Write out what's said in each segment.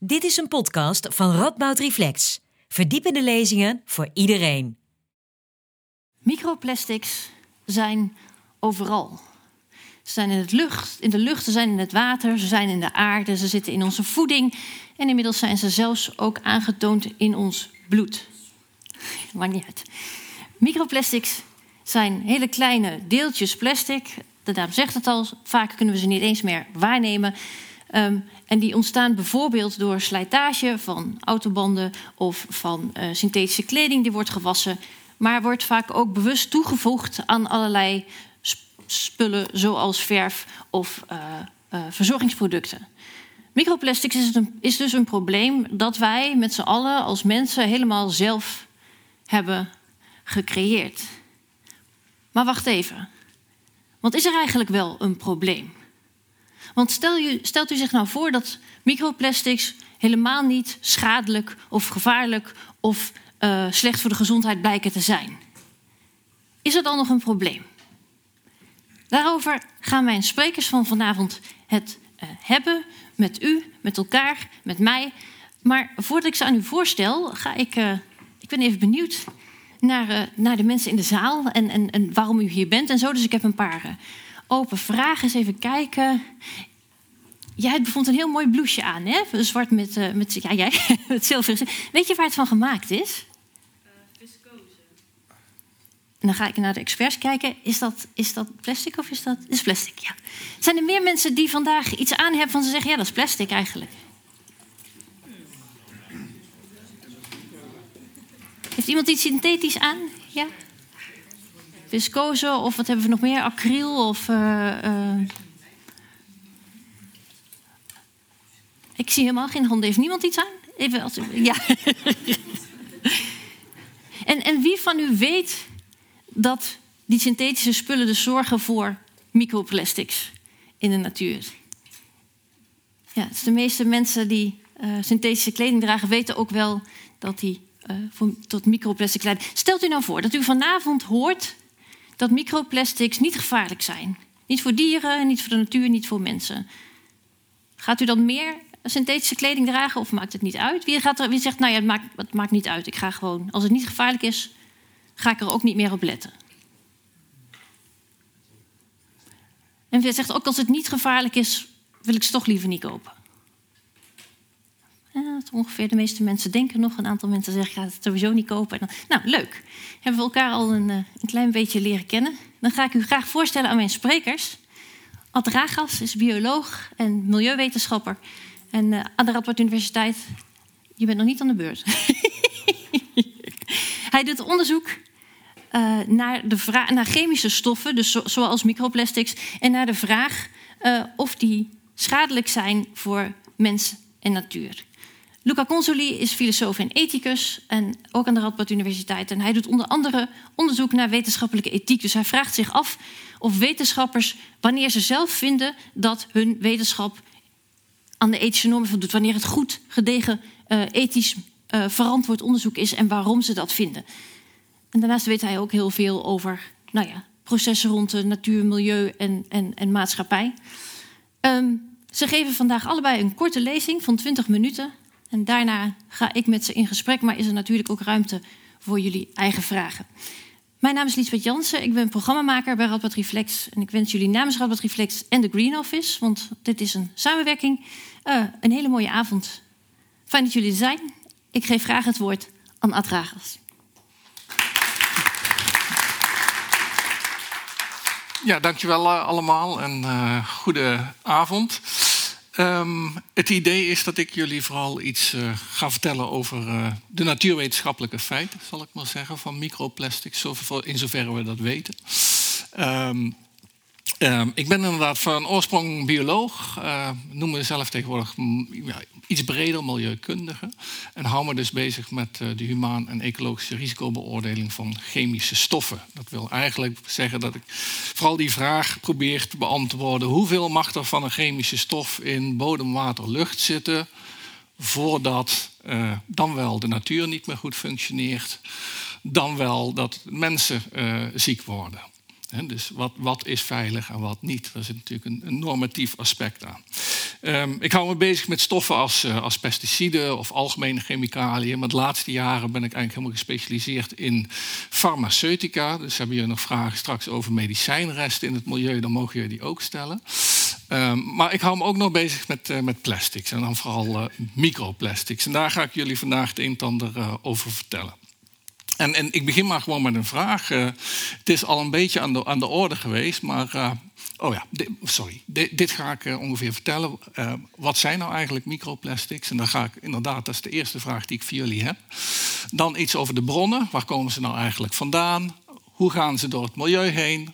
Dit is een podcast van Radboud Reflex. Verdiepende lezingen voor iedereen. Microplastics zijn overal. Ze zijn in, het lucht, in de lucht, ze zijn in het water, ze zijn in de aarde, ze zitten in onze voeding. En inmiddels zijn ze zelfs ook aangetoond in ons bloed. Maakt niet. Microplastics zijn hele kleine deeltjes plastic. De naam zegt het al, vaak kunnen we ze niet eens meer waarnemen. Um, en die ontstaan bijvoorbeeld door slijtage van autobanden of van uh, synthetische kleding die wordt gewassen. Maar wordt vaak ook bewust toegevoegd aan allerlei spullen zoals verf of uh, uh, verzorgingsproducten. Microplastics is, een, is, dus een probleem dat wij met z'n allen als mensen helemaal zelf hebben gecreëerd. Maar wacht even. Want is er eigenlijk wel een probleem? Want stel stelt u zich nou voor dat microplastics helemaal niet schadelijk of gevaarlijk of uh, slecht voor de gezondheid blijken te zijn. Is er dan nog een probleem? Daarover gaan mijn sprekers van vanavond het uh, hebben met u, met elkaar, met mij. Maar voordat ik ze aan u voorstel, ga ik. Uh, ik ben even benieuwd naar, naar de mensen in de zaal en, en, en waarom u hier bent en zo. Dus ik heb een paar open vragen. Eens even kijken. Jij bijvoorbeeld een heel mooi blouseje aan, hè? Zwart met, uh, met, ja, jij, met zilver. Weet je waar het van gemaakt is? Viscose. En dan ga ik naar de experts kijken. Is dat, is dat plastic of is dat... is plastic, ja. Zijn er meer mensen die vandaag iets aan hebben van ze zeggen... ja, dat is plastic eigenlijk? Heeft iemand iets synthetisch aan? Ja? Viscose of wat hebben we nog meer? Acryl of... Uh, Ik zie helemaal geen handen. Heeft niemand iets aan? Even als, ja. en, en wie van u weet dat die synthetische spullen dus zorgen voor microplastics in de natuur? Ja, dus de meeste mensen die uh, synthetische kleding dragen, weten ook wel dat die uh, voor, tot microplastics leiden. Stelt u nou voor dat u vanavond hoort dat microplastics niet gevaarlijk zijn. Niet voor dieren, niet voor de natuur, niet voor mensen. Gaat u dan meer synthetische kleding dragen of maakt het niet uit? Wie, gaat er, wie zegt, nou ja, het maakt, het maakt niet uit. Ik ga gewoon, als het niet gevaarlijk is, ga ik er ook niet meer op letten. En wie zegt ook, als het niet gevaarlijk is, wil ik ze toch liever niet kopen. Ja, ongeveer de meeste mensen denken nog. Een aantal mensen zeggen, ik ga het sowieso niet kopen. Dan, nou, leuk. Hebben we elkaar al een, een klein beetje leren kennen. Dan ga ik u graag voorstellen aan mijn sprekers. Ad Ragas is bioloog en milieuwetenschapper. En uh, aan de Radboud Universiteit, je bent nog niet aan de beurt. Hij doet onderzoek uh, naar, de naar chemische stoffen, dus zo zoals microplastics, en naar de vraag uh, of die schadelijk zijn voor mens en natuur. Luca Consoli is filosoof en ethicus en ook aan de Radboud Universiteit. En hij doet onder andere onderzoek naar wetenschappelijke ethiek. Dus hij vraagt zich af of wetenschappers, wanneer ze zelf vinden dat hun wetenschap aan de ethische normen voldoet. Wanneer het goed, gedegen, uh, ethisch uh, verantwoord onderzoek is en waarom ze dat vinden. En daarnaast weet hij ook heel veel over nou ja, processen rond de natuur, milieu en, en, en maatschappij. Um, ze geven vandaag allebei een korte lezing van 20 minuten. En daarna ga ik met ze in gesprek, maar is er natuurlijk ook ruimte voor jullie eigen vragen. Mijn naam is Liesbeth Jansen, ik ben programmamaker bij Radboud Reflex. En ik wens jullie namens Radboud Reflex en de Green Office, want dit is een samenwerking, uh, een hele mooie avond. Fijn dat jullie er zijn. Ik geef graag het woord aan Ad Ragers. Ja, dankjewel uh, allemaal en uh, goede avond. Um, het idee is dat ik jullie vooral iets ga vertellen over de natuurwetenschappelijke feiten, zal ik maar zeggen, van microplastics, in zoverre we dat weten. Um, um, ik ben inderdaad van oorsprong bioloog, uh, noem mezelf tegenwoordig ja, iets breder milieukundige. En hou me dus bezig met uh, de humaan en ecologische risicobeoordeling van chemische stoffen. Dat wil eigenlijk zeggen dat ik vooral die vraag probeer te beantwoorden: hoeveel mag er van een chemische stof in bodem, water, lucht zitten voordat uh, dan wel de natuur niet meer goed functioneert, dan wel dat mensen ziek worden. Dus wat, wat, is veilig en wat niet? Daar zit natuurlijk een, normatief aspect aan. Um, ik hou me bezig met stoffen als, uh, als, pesticiden of algemene chemicaliën. Maar de laatste jaren ben ik eigenlijk helemaal gespecialiseerd in farmaceutica. Dus hebben jullie nog vragen straks over medicijnresten in het milieu, dan mogen jullie die ook stellen. Um, maar ik hou me ook nog bezig met, uh, met plastics en dan vooral uh, microplastics. En daar ga ik jullie vandaag het een en ander over vertellen. En, en, ik begin maar gewoon met een vraag. Uh, het is al een beetje aan de, aan de orde geweest, maar. Uh, oh ja, sorry. Dit, ga ik uh, ongeveer vertellen. wat zijn nou eigenlijk microplastics? En dan ga ik inderdaad, dat is de eerste vraag die ik voor jullie heb. Dan iets over de bronnen. Waar komen ze nou eigenlijk vandaan? Hoe gaan ze door het milieu heen?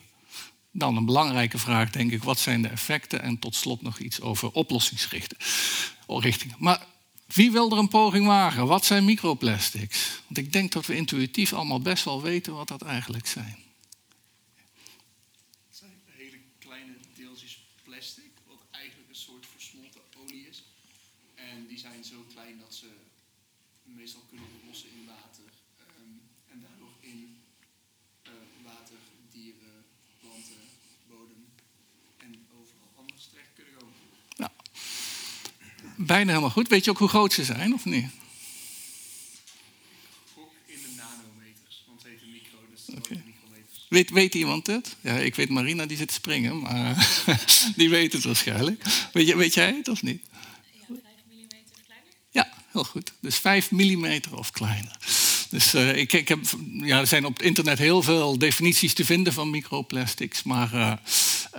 Dan een belangrijke vraag, denk ik, wat zijn de effecten? En tot slot nog iets over oplossingsrichtingen. Maar wie wil er een poging wagen? Wat zijn microplastics? Want ik denk dat we intuïtief allemaal best wel weten wat dat eigenlijk zijn. Het zijn hele kleine deeltjes plastic, wat eigenlijk een soort versmolten olie is. En die zijn zo klein dat ze meestal kunnen oplossen in water. Um, en daardoor in uh, water, dieren, planten, bodem en overal anders terecht kunnen komen. Bijna helemaal goed. Weet je ook hoe groot ze zijn, of niet? Ook in de nanometers, want ze heten micro, dus okay. micrometers. Weet, weet iemand het? Ja, ik weet Marina, die zit te springen, maar die weet het waarschijnlijk. Weet, je, weet jij het of niet? Ja, 5 mm kleiner. Ja, heel goed. Dus 5 mm of kleiner. Dus uh, ik, ik heb, ja, er zijn op het internet heel veel definities te vinden van microplastics. Maar uh,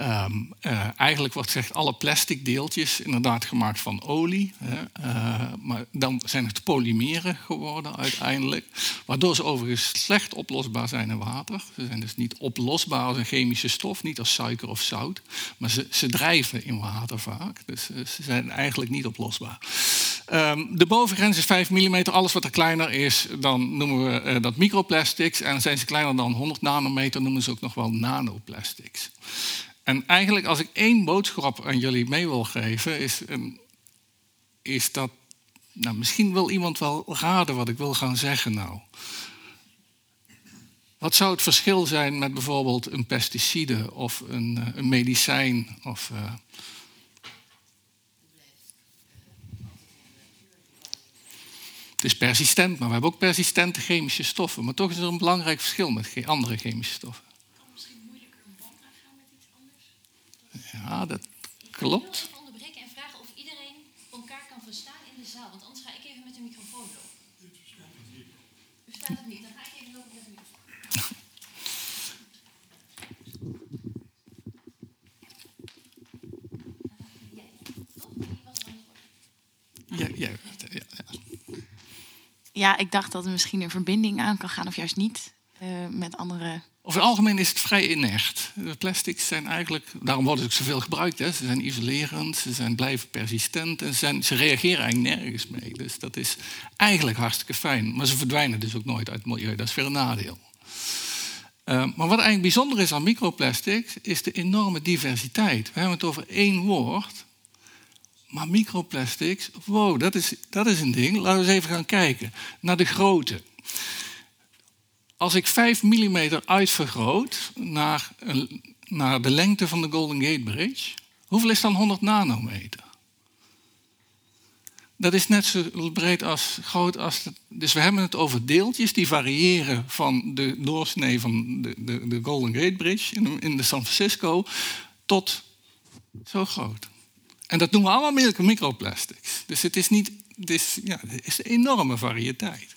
um, uh, eigenlijk wordt gezegd alle plastic deeltjes inderdaad gemaakt van olie. Hè, maar dan zijn het polymeren geworden uiteindelijk. Waardoor ze overigens slecht oplosbaar zijn in water. Ze zijn dus niet oplosbaar als een chemische stof, niet als suiker of zout. Maar ze, ze drijven in water vaak. Dus ze zijn eigenlijk niet oplosbaar. Um, de bovengrens is 5 mm. Alles wat er kleiner is, dan noemen we dat microplastics. En zijn ze kleiner dan 100 nanometer, noemen ze ook nog wel nanoplastics. En eigenlijk, als ik één boodschap aan jullie mee wil geven, is, um, is dat. Nou, misschien wil iemand wel raden wat ik wil gaan zeggen nou. Wat zou het verschil zijn met bijvoorbeeld een pesticide of een, uh, een medicijn? Of, uh, Het is persistent, maar we hebben ook persistente chemische stoffen. Maar toch is er een belangrijk verschil met andere chemische stoffen. Misschien moeilijker een band aangaan met iets anders? Ja, dat klopt. Ik wil even onderbreken en vragen of iedereen elkaar kan verstaan in de zaal. Want anders ga ik even met de microfoon lopen. U verstaat het niet, dan ga ik even lopen met de microfoon. Ja, ja, ja, ja, ik dacht dat er misschien een verbinding aan kan gaan, of juist niet, uh, met andere. Over het algemeen is het vrij inert. De plastics zijn eigenlijk, daarom worden ze ook zoveel gebruikt. Hè. Ze zijn isolerend, ze zijn blijven persistent en ze, reageren eigenlijk nergens mee. Dus dat is eigenlijk hartstikke fijn. Maar ze verdwijnen dus ook nooit uit het milieu. Dat is weer een nadeel. Uh, maar wat eigenlijk bijzonder is aan microplastics, is de enorme diversiteit. We hebben het over één woord, maar microplastics, wow, dat is, dat is een ding. Laten we eens even gaan kijken naar de grootte. Als ik 5 mm uitvergroot naar, naar de lengte van de Golden Gate Bridge, hoeveel is dan 100 nanometer? Dat is net zo breed als groot als. Dus we hebben het over deeltjes die variëren van de doorsnee van de, de, de Golden Gate Bridge in, in de San Francisco tot zo groot. En dat noemen we allemaal microplastics. Dus het is, niet, het is, ja, het is een enorme variëteit.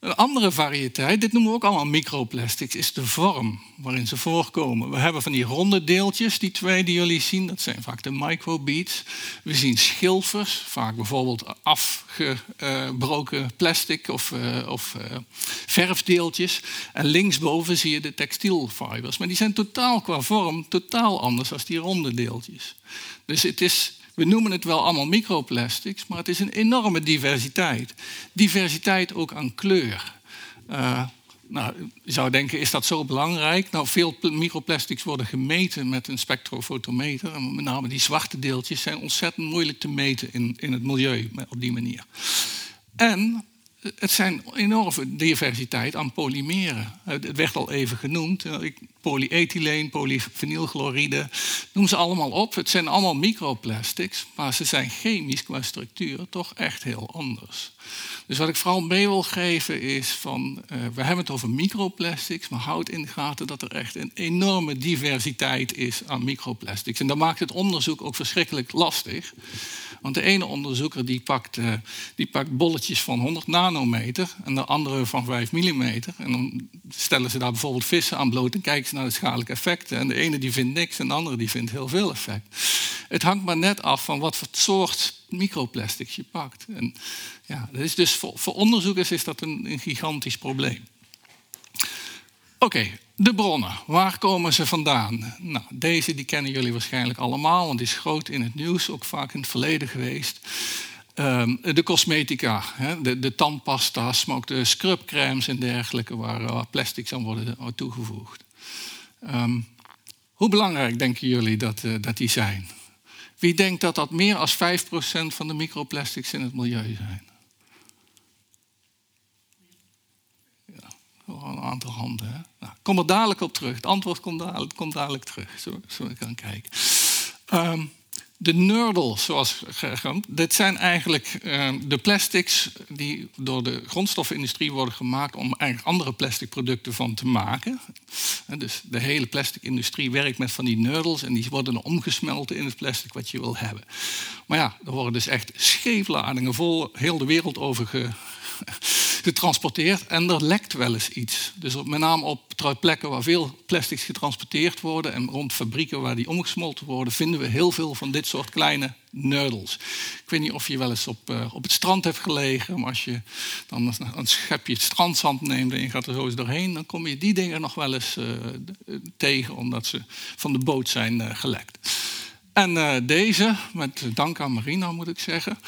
Een andere variëteit, dit noemen we ook allemaal microplastics, is de vorm waarin ze voorkomen. We hebben van die ronde deeltjes, die twee die jullie zien, dat zijn vaak de microbeads. We zien schilfers, vaak bijvoorbeeld afgebroken plastic of, uh, of uh, verfdeeltjes. En linksboven zie je de textielfibers. Maar die zijn totaal qua vorm totaal anders dan die ronde deeltjes. Dus het is we noemen het wel allemaal microplastics, maar het is een enorme diversiteit. Diversiteit ook aan kleur. Uh, nou, je zou denken, is dat zo belangrijk? Nou, veel microplastics worden gemeten met een spectrofotometer. Met name die zwarte deeltjes zijn ontzettend moeilijk te meten in, in het milieu op die manier. En het zijn enorme diversiteit aan polymeren. Het werd al even genoemd. Polyethyleen, polyvinylchloride, noem ze allemaal op. Het zijn allemaal microplastics, maar ze zijn chemisch qua structuur toch echt heel anders. Dus wat ik vooral mee wil geven is van, uh, we hebben het over microplastics, maar houd in de gaten dat er echt een enorme diversiteit is aan microplastics. En dat maakt het onderzoek ook verschrikkelijk lastig. Want de ene onderzoeker die pakt, uh, die pakt bolletjes van 100 nanometer en de andere van 5 millimeter. En dan stellen ze daar bijvoorbeeld vissen aan bloot en kijken ze naar de schadelijke effecten. En de ene die vindt niks en de andere die vindt heel veel effect. Het hangt maar net af van wat voor soort microplastics je pakt. En ja, dat is dus voor, voor onderzoekers is dat een, een gigantisch probleem. Oké, de bronnen. Waar komen ze vandaan? Nou, deze die kennen jullie waarschijnlijk allemaal, want die is groot in het nieuws, ook vaak in het verleden geweest. Um, de cosmetica, hè, de, de tandpasta's, maar ook de scrubcremes en dergelijke, waar uh, plastics aan worden toegevoegd. Um, hoe belangrijk denken jullie dat, uh, dat die zijn? Wie denkt dat dat meer dan 5% van de microplastics in het milieu zijn? Ja, een aantal handen. Nou, kom er dadelijk op terug. Het antwoord komt dadelijk, komt dadelijk terug. Zo, zo we gaan kijken. Um, de nurdle, zoals genoemd, dit zijn eigenlijk uh, de plastics die door de grondstoffenindustrie worden gemaakt om eigenlijk andere plastic producten van te maken. En dus de hele plasticindustrie werkt met van die nurdles en die worden dan omgesmelten in het plastic wat je wil hebben. Maar ja, er worden dus echt scheepladingen vol heel de wereld over ge, getransporteerd en er lekt wel eens iets. Dus op, met name op plekken waar veel plastics getransporteerd worden en rond fabrieken waar die omgesmolten worden, vinden we heel veel van dit soort kleine nurdels. Ik weet niet of je wel eens op, uh, op het strand hebt gelegen, maar als je dan een schepje strandzand neemt en je gaat er zo eens doorheen, dan kom je die dingen nog wel eens uh, tegen, omdat ze van de boot zijn uh, gelekt. En uh, deze, met dank aan Marina moet ik zeggen,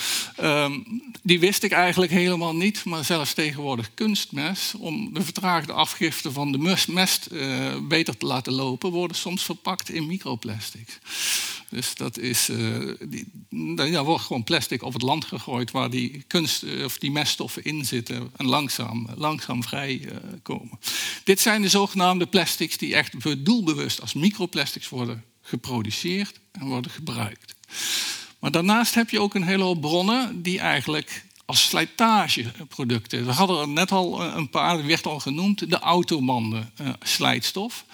um, die wist ik eigenlijk helemaal niet, maar zelfs tegenwoordig kunstmest, om de vertraagde afgifte van de mest uh, beter te laten lopen, worden soms verpakt in microplastics. Dus dat is, uh, die, ja, wordt gewoon plastic op het land gegooid waar die, kunst, of die meststoffen in zitten en langzaam, langzaam vrijkomen. Dit zijn de zogenaamde plastics die echt doelbewust als microplastics worden geproduceerd en worden gebruikt. Maar daarnaast heb je ook een hele hoop bronnen die eigenlijk als slijtageproducten. We hadden er net al een paar, die werd al genoemd, de automanden uh, slijtstof.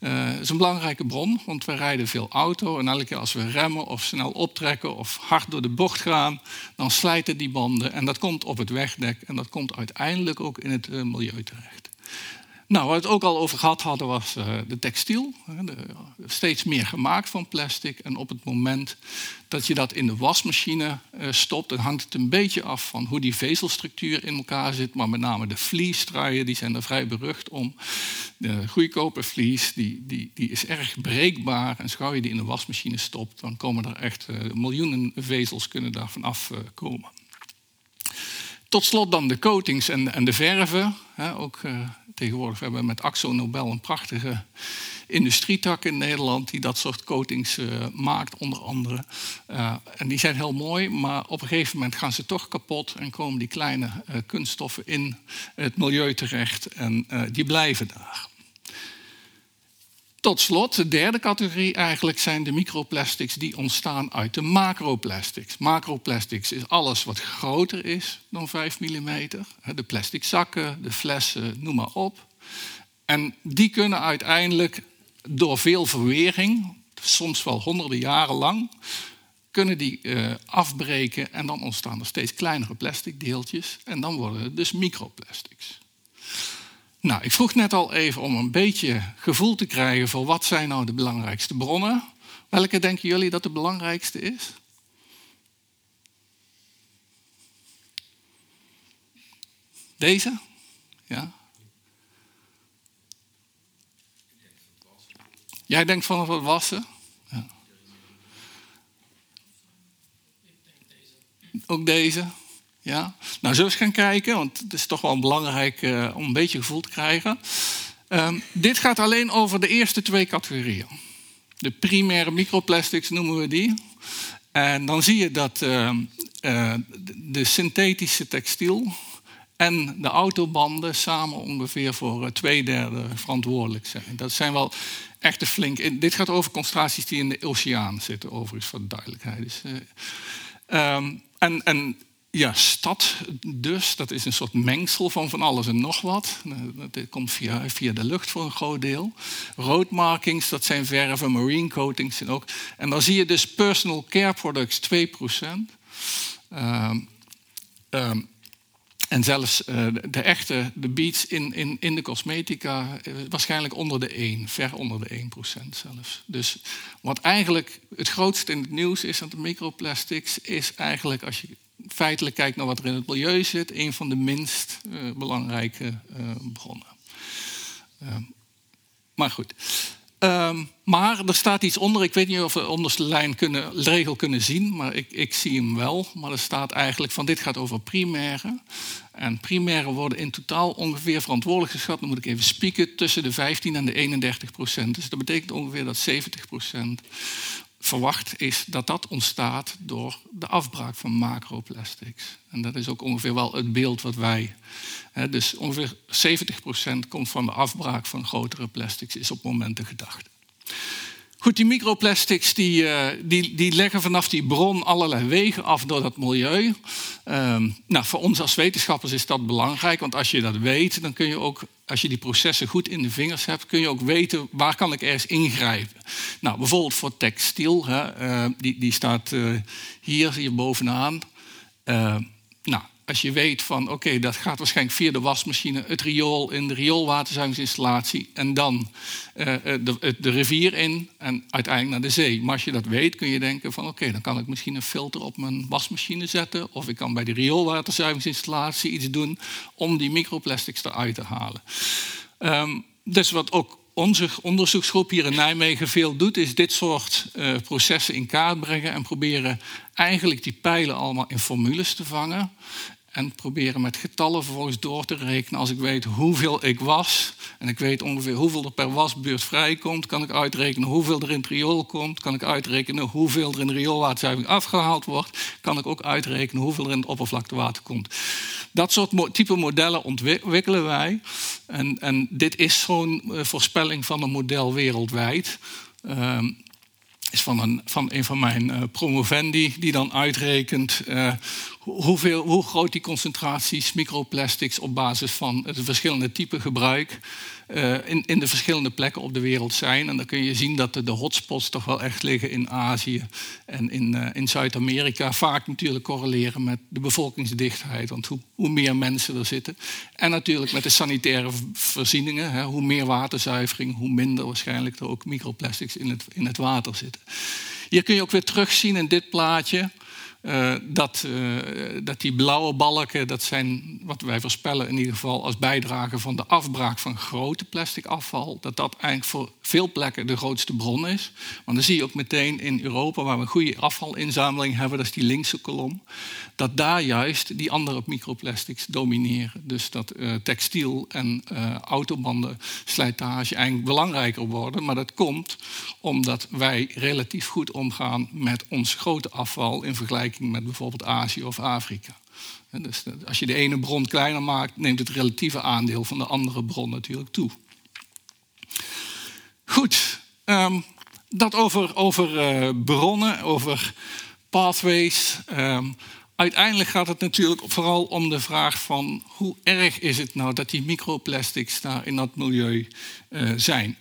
Uh, dat is een belangrijke bron, want we rijden veel auto en elke keer als we remmen of snel optrekken of hard door de bocht gaan, dan slijten die banden en dat komt op het wegdek en dat komt uiteindelijk ook in het milieu terecht. Nou, waar we het ook al over gehad hadden, was uh, de textiel. Steeds meer gemaakt van plastic. En op het moment dat je dat in de wasmachine uh, stopt, dan hangt het een beetje af van hoe die vezelstructuur in elkaar zit. Maar met name de vliestruien, die zijn er vrij berucht om. De goedkope vlies, die, die, die is erg breekbaar. En als je die in de wasmachine stopt, dan komen er echt uh, miljoenen vezels kunnen daarvan afkomen. Tot slot dan de coatings en, en de verven. Ook tegenwoordig hebben we met Axo Nobel een prachtige industrietak in Nederland die dat soort coatings uh, maakt, onder andere. Uh, en die zijn heel mooi, maar op een gegeven moment gaan ze toch kapot en komen die kleine kunststoffen in het milieu terecht en die blijven daar. Tot slot, de derde categorie eigenlijk zijn de microplastics die ontstaan uit de macroplastics. Macroplastics is alles wat groter is dan 5 mm. De plastic zakken, de flessen, noem maar op. En die kunnen uiteindelijk door veel verwering, soms wel honderden jaren lang, kunnen die uh, afbreken en dan ontstaan er steeds kleinere plastic deeltjes en dan worden het dus microplastics. Nou, ik vroeg net al even om een beetje gevoel te krijgen voor wat zijn nou de belangrijkste bronnen. Welke denken jullie dat de belangrijkste is? Deze? Ja. Jij denkt van het wassen? Ja. Ook deze? Ja? Nou, zullen we eens gaan kijken, want het is toch wel belangrijk uh, om een beetje gevoel te krijgen. Um, dit gaat alleen over de eerste twee categorieën. De primaire microplastics noemen we die. En dan zie je dat uh, uh, de synthetische textiel en de autobanden samen ongeveer voor eh, twee derde verantwoordelijk zijn. Dat zijn wel echt een flink. Dit gaat over concentraties die in de oceaan zitten, overigens voor de duidelijkheid. Dus, eh, ehm, en, en ja, stad dus, dat is een soort mengsel van van alles en nog wat. Eh, dat komt via, via de lucht voor een groot deel. Roadmarkings, dat zijn verven, marine coatings en ook. En dan zie je dus personal care products 2%. Um, um, en zelfs uh, de echte, de beats in, in, in de cosmetica, uh, waarschijnlijk onder de 1, ver onder de 1% zelfs. Dus wat eigenlijk het grootste in het nieuws is aan de microplastics, is eigenlijk als je feitelijk kijkt naar wat er in het milieu zit, een van de minst uh, belangrijke bronnen. maar goed. Um, maar er staat iets onder. Ik weet niet of we onderste lijn kunnen, regel kunnen zien, maar ik, ik, zie hem wel. Maar er staat eigenlijk van dit gaat over primaire. En primaire worden in totaal ongeveer verantwoordelijk geschat, dan moet ik even spieken, tussen de 15 en de 31 procent. Dus dat betekent ongeveer dat 70 procent verwacht is dat dat ontstaat door de afbraak van macroplastics. En dat is ook ongeveer wel het beeld wat wij. Hè, dus ongeveer 70% komt van de afbraak van grotere plastics, is op momenten gedacht. Goed, die microplastics die, uh, die, die leggen vanaf die bron allerlei wegen af door dat milieu. Um, nou, voor ons als wetenschappers is dat belangrijk, want als je dat weet, dan kun je ook, als je die processen goed in de vingers hebt, kun je ook weten waar kan ik ergens ingrijpen. Nou, bijvoorbeeld voor textiel, hè, uh, die, die staat uh, hier, hier bovenaan. nou, als je weet van oké, dat gaat waarschijnlijk via de wasmachine, het riool in de rioolwaterzuiveringsinstallatie en dan uh, de, de, rivier in en uiteindelijk naar de zee. Maar als je dat weet, kun je denken van oké, dan kan ik misschien een filter op mijn wasmachine zetten of ik kan bij de rioolwaterzuiveringsinstallatie iets doen om die microplastics eruit te halen. Um, dus wat ook onze onderzoeksgroep hier in Nijmegen veel doet, is dit soort uh, processen in kaart brengen en proberen eigenlijk die pijlen allemaal in formules te vangen. En proberen met getallen vervolgens door te rekenen. Als ik weet hoeveel ik was en ik weet ongeveer hoeveel er per wasbeurt vrijkomt, kan ik uitrekenen hoeveel er in het riool komt. Kan ik uitrekenen hoeveel er in de rioolwaterzuivering afgehaald wordt. Kan ik ook uitrekenen hoeveel er in het oppervlaktewater komt. Dat soort type modellen ontwikkelen wij. En, en dit is zo'n eh, voorspelling van een model wereldwijd. Um, is van een, van van mijn uh, promovendi, die dan uitrekent uh, hoeveel, hoe groot die concentraties microplastics op basis van het verschillende type gebruik uh, in, in de verschillende plekken op de wereld zijn. En dan kun je zien dat de, hotspots toch wel echt liggen in Azië en in, uh, in Zuid-Amerika. Vaak natuurlijk correleren met de bevolkingsdichtheid, want hoe, hoe, meer mensen er zitten. En natuurlijk met de sanitaire voorzieningen. Hè, hoe meer waterzuivering, hoe minder waarschijnlijk er ook microplastics in het, in het water zitten. Hier kun je ook weer terugzien in dit plaatje uh, dat, uh, dat die blauwe balken, dat zijn wat wij voorspellen in ieder geval als bijdrage van de afbraak van grote plastic afval, dat dat eigenlijk voor veel plekken de grootste bron is. Want dan zie je ook meteen in Europa, waar we een goede afvalinzameling hebben, dat is die linkse kolom, dat daar juist die andere microplastics domineren. Dus dat uh, textiel en autobanden slijtage eigenlijk belangrijker worden. Maar dat komt omdat wij relatief goed omgaan met ons grote afval in vergelijking met bijvoorbeeld Azië of Afrika. Dus als je de ene bron kleiner maakt, neemt het relatieve aandeel van de andere bron natuurlijk toe. Goed, um, dat over, over uh, bronnen, over pathways. Um, uiteindelijk gaat het natuurlijk vooral om de vraag van hoe erg is het nou dat die microplastics daar in dat milieu uh, zijn.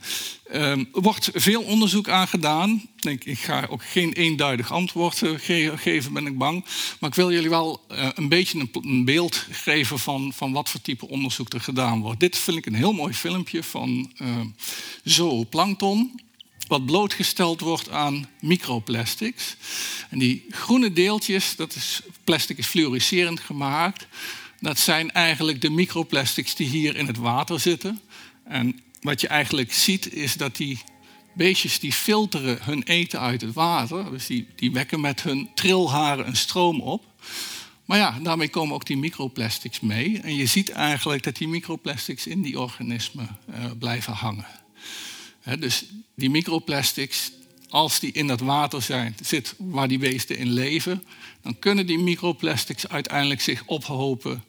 Um, er wordt veel onderzoek aan gedaan. Ik, ik ga ook geen eenduidig antwoord uh, ge geven, ben ik bang. Maar ik wil jullie wel uh, een beetje een, beeld geven van, van wat voor type onderzoek er gedaan wordt. Dit vind ik een heel mooi filmpje van zooplankton wat blootgesteld wordt aan microplastics. En die groene deeltjes, dat is, plastic is fluoriserend gemaakt. Dat zijn eigenlijk de microplastics die hier in het water zitten. En wat je eigenlijk ziet is dat die beestjes die filteren hun eten uit het water. Dus die, die wekken met hun trilharen een stroom op. Maar ja, daarmee komen ook die microplastics mee. En je ziet eigenlijk dat die microplastics in die organismen uh, blijven hangen dus die microplastics, als die in dat water zijn, zit waar die beesten in leven, dan kunnen die microplastics uiteindelijk zich ophopen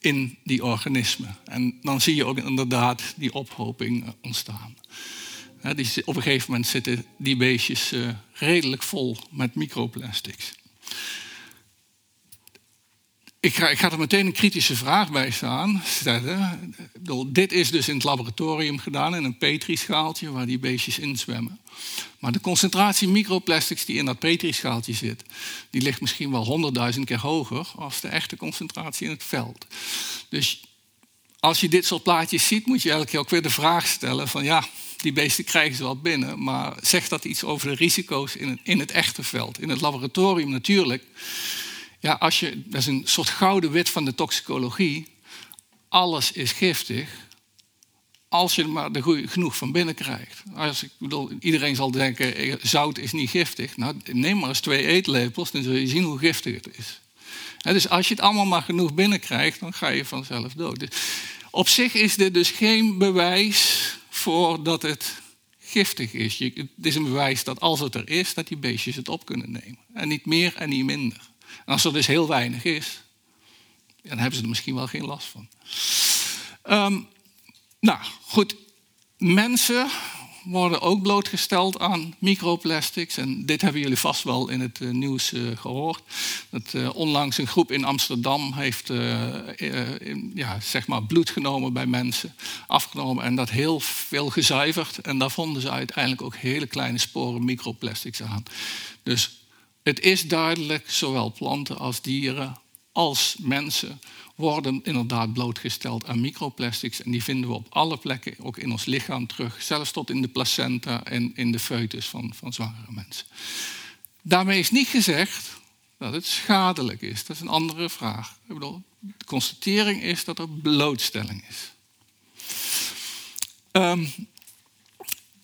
in die organismen. En dan zie je ook inderdaad die ophoping eh, ontstaan. Die, op een gegeven moment zitten die beestjes eh, redelijk vol met microplastics. Ik ga, ik ga er meteen een kritische vraag bij staan, stellen. Bedoel, dit is dus in het laboratorium gedaan, in een petrischaaltje waar die beestjes in zwemmen. Maar de concentratie microplastics die in dat petrischaaltje zit, die ligt misschien wel honderdduizend keer hoger als de echte concentratie in het veld. Dus als je dit soort plaatjes ziet, moet je eigenlijk ook weer de vraag stellen van ja, die beesten krijgen ze wel binnen, maar zegt dat iets over de risico's in in het echte veld? In het laboratorium natuurlijk. Ja, als je, dat is een soort gouden wet van de toxicologie. Alles is giftig als je er maar goeie, genoeg van binnen krijgt. Als ik bedoel, iedereen zal denken, eh, zout is niet giftig. Nou, neem maar eens twee eetlepels, dan zul je zien hoe giftig het is. dus als je het allemaal maar genoeg binnenkrijgt, dan ga je vanzelf dood. Dus op zich is dit dus geen bewijs voor dat het giftig is. Het is een bewijs dat als het er is, dat die beestjes het op kunnen nemen. En niet meer en niet minder. Als er dus heel weinig is, dan hebben ze er misschien wel geen last van. Um, nou, goed. Mensen worden ook blootgesteld aan microplastics. En dit hebben jullie vast wel in het uh, nieuws uh, gehoord. Dat uh, onlangs een groep in Amsterdam heeft ja, zeg maar bloed genomen bij mensen, afgenomen en dat heel veel gezuiverd. En daar vonden ze uiteindelijk ook hele kleine sporen microplastics aan. Dus het is duidelijk, zowel planten als dieren als mensen worden inderdaad blootgesteld aan microplastics. En die vinden we op alle plekken, ook in ons lichaam terug. Zelfs tot in de placenta en in de foetus van, van zwangere mensen. Daarmee is niet gezegd dat het schadelijk is. Dat is een andere vraag. Ik bedoel, de constatering is dat er blootstelling is. Um,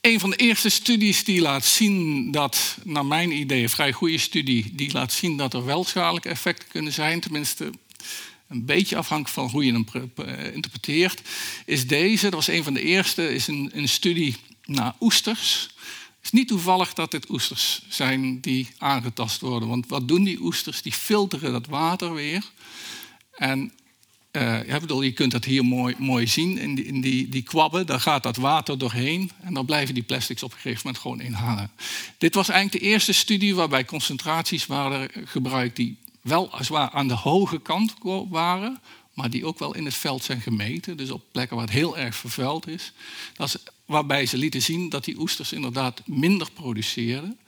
een van de eerste studies die laat zien dat, naar mijn idee, een vrij goede studie, die laat zien dat er wel schadelijke effecten kunnen zijn, tenminste een beetje afhankelijk van hoe je hem interpreteert, is deze, dat was een van de eerste, is een, een studie naar oesters. Het is niet toevallig dat dit oesters zijn die aangetast worden. Want wat doen die oesters? Die filteren dat water weer. En bedoel, je kunt dat hier mooi, mooi zien in, die, in die, die kwabben. Daar gaat dat water doorheen en dan blijven die plastics op een gegeven moment gewoon in hangen. Dit was eigenlijk de eerste studie waarbij concentraties waren gebruikt die wel aan de hoge kant waren, maar die ook wel in het veld zijn gemeten. Dus op plekken waar het heel erg vervuild is. Dat waarbij ze lieten zien dat die oesters inderdaad minder produceren.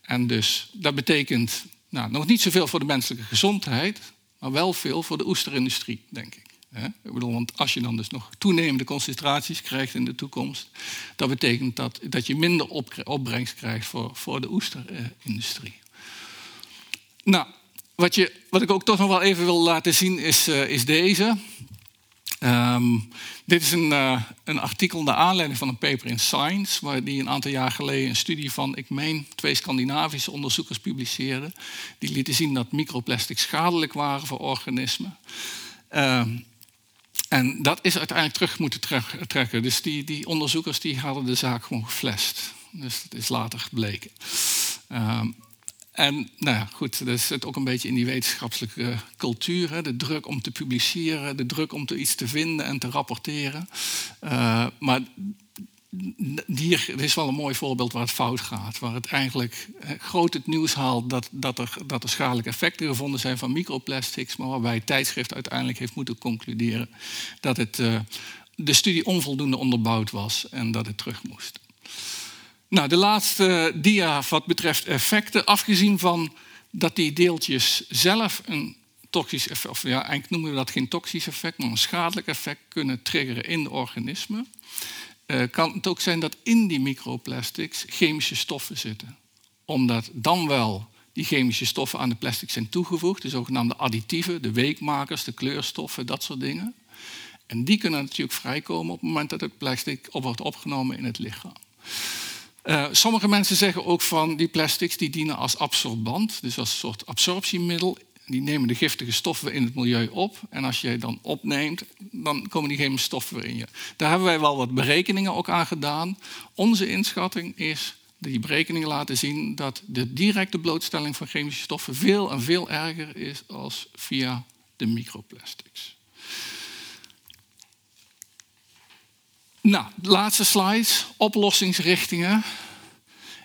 En dus dat betekent nou, nog niet zoveel voor de menselijke gezondheid, maar wel veel voor de oesterindustrie, denk ik. Ik bedoel, want als je dan dus nog toenemende concentraties krijgt in de toekomst, dat betekent dat, dat je minder opbrengst krijgt voor, voor de oesterindustrie. Nou, wat, je, wat ik ook toch nog wel even wil laten zien is, uh, is deze. Um, dit is een, uh, een, artikel naar aanleiding van een paper in Science, waar die een aantal jaar geleden een studie van, ik meen, twee Scandinavische onderzoekers publiceerden. Die lieten zien dat microplastics schadelijk waren voor organismen. Um, en dat is uiteindelijk terug moeten trekken. Dus die, die, onderzoekers die hadden de zaak gewoon geflasht. Dus dat is later gebleken. Um, en nou ja, goed, dat zit ook een beetje in die wetenschappelijke cultuur. Hè? De druk om te publiceren, de druk om iets te vinden en te rapporteren. Uh, maar hier is wel een mooi voorbeeld waar het fout gaat. Waar het eigenlijk groot het nieuws haalt dat, dat, er, dat er schadelijke effecten gevonden zijn van microplastics. Maar waarbij het tijdschrift uiteindelijk heeft moeten concluderen dat het, uh, de studie onvoldoende onderbouwd was en dat het terug moest. Nou, de laatste dia wat betreft effecten, afgezien van dat die deeltjes zelf een toxisch effect, of ja, eigenlijk noemen we dat geen toxisch effect, maar een schadelijk effect kunnen triggeren in de organismen, uh, kan het ook zijn dat in die microplastics chemische stoffen zitten. Omdat dan wel die chemische stoffen aan de plastic zijn toegevoegd, de zogenaamde additieven, de weekmakers, de kleurstoffen, dat soort dingen. En die kunnen natuurlijk vrijkomen op het moment dat het plastic wordt opgenomen in het lichaam. Uh, sommige mensen zeggen ook van die plastics die dienen als absorbant, dus als een soort absorptiemiddel. Die nemen de giftige stoffen in het milieu op. En als je dan opneemt, dan komen die chemische stoffen weer in je. Daar hebben wij wel wat berekeningen ook aan gedaan. Onze inschatting is, die berekeningen laten zien dat de directe blootstelling van chemische stoffen veel en veel erger is als via de microplastics. Nou, laatste slide. Oplossingsrichtingen.